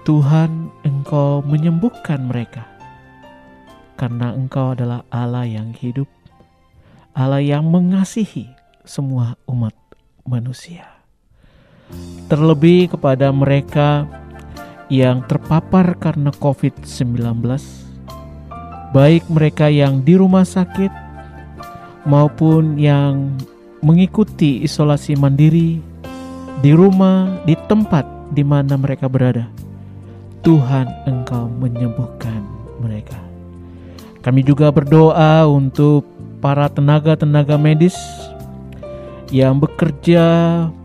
Tuhan, Engkau menyembuhkan mereka. Karena Engkau adalah Allah yang hidup, Allah yang mengasihi semua umat manusia. Terlebih kepada mereka yang terpapar karena COVID-19, baik mereka yang di rumah sakit maupun yang mengikuti isolasi mandiri di rumah, di tempat di mana mereka berada. Tuhan, Engkau menyembuhkan mereka. Kami juga berdoa untuk para tenaga-tenaga medis yang bekerja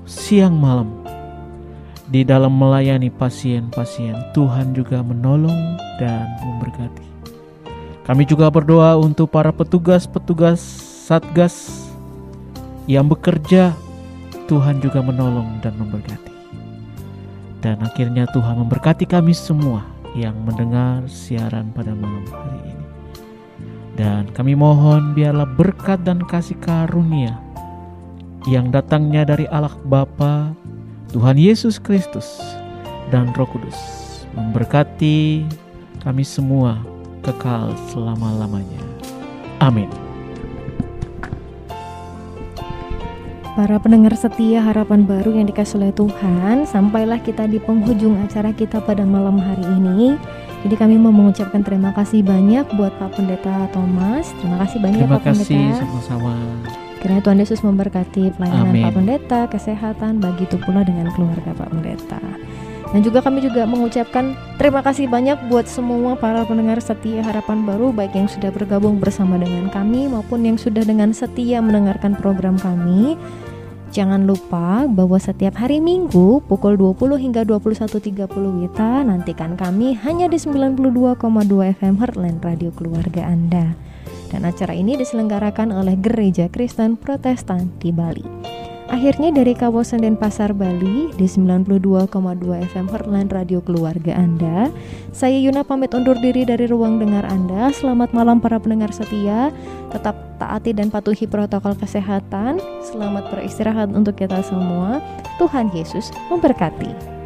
siang malam di dalam melayani pasien-pasien. Tuhan juga menolong dan memberkati. Kami juga berdoa untuk para petugas-petugas Satgas yang bekerja. Tuhan juga menolong dan memberkati. Dan akhirnya Tuhan memberkati kami semua yang mendengar siaran pada malam hari ini. Dan kami mohon biarlah berkat dan kasih karunia yang datangnya dari Allah Bapa, Tuhan Yesus Kristus, dan Roh Kudus memberkati kami semua kekal selama-lamanya. Amin. Para pendengar setia harapan baru yang dikasih oleh Tuhan, sampailah kita di penghujung acara kita pada malam hari ini. Jadi kami mau mengucapkan terima kasih banyak buat Pak Pendeta Thomas. Terima kasih banyak Terima Pak Pendeta. kasih sama-sama. Kiranya Tuhan Yesus memberkati pelayanan Amin. Pak Pendeta, kesehatan, begitu pula dengan keluarga Pak Pendeta. Dan juga kami juga mengucapkan terima kasih banyak buat semua para pendengar setia harapan baru baik yang sudah bergabung bersama dengan kami maupun yang sudah dengan setia mendengarkan program kami. Jangan lupa bahwa setiap hari Minggu pukul 20 hingga 21.30 Wita nantikan kami hanya di 92,2 FM Heartland Radio Keluarga Anda. Dan acara ini diselenggarakan oleh Gereja Kristen Protestan di Bali. Akhirnya dari kawasan Denpasar Bali di 92,2 FM Heartland Radio Keluarga Anda, saya Yuna pamit undur diri dari ruang dengar Anda. Selamat malam para pendengar setia. Tetap taati dan patuhi protokol kesehatan. Selamat beristirahat untuk kita semua. Tuhan Yesus memberkati.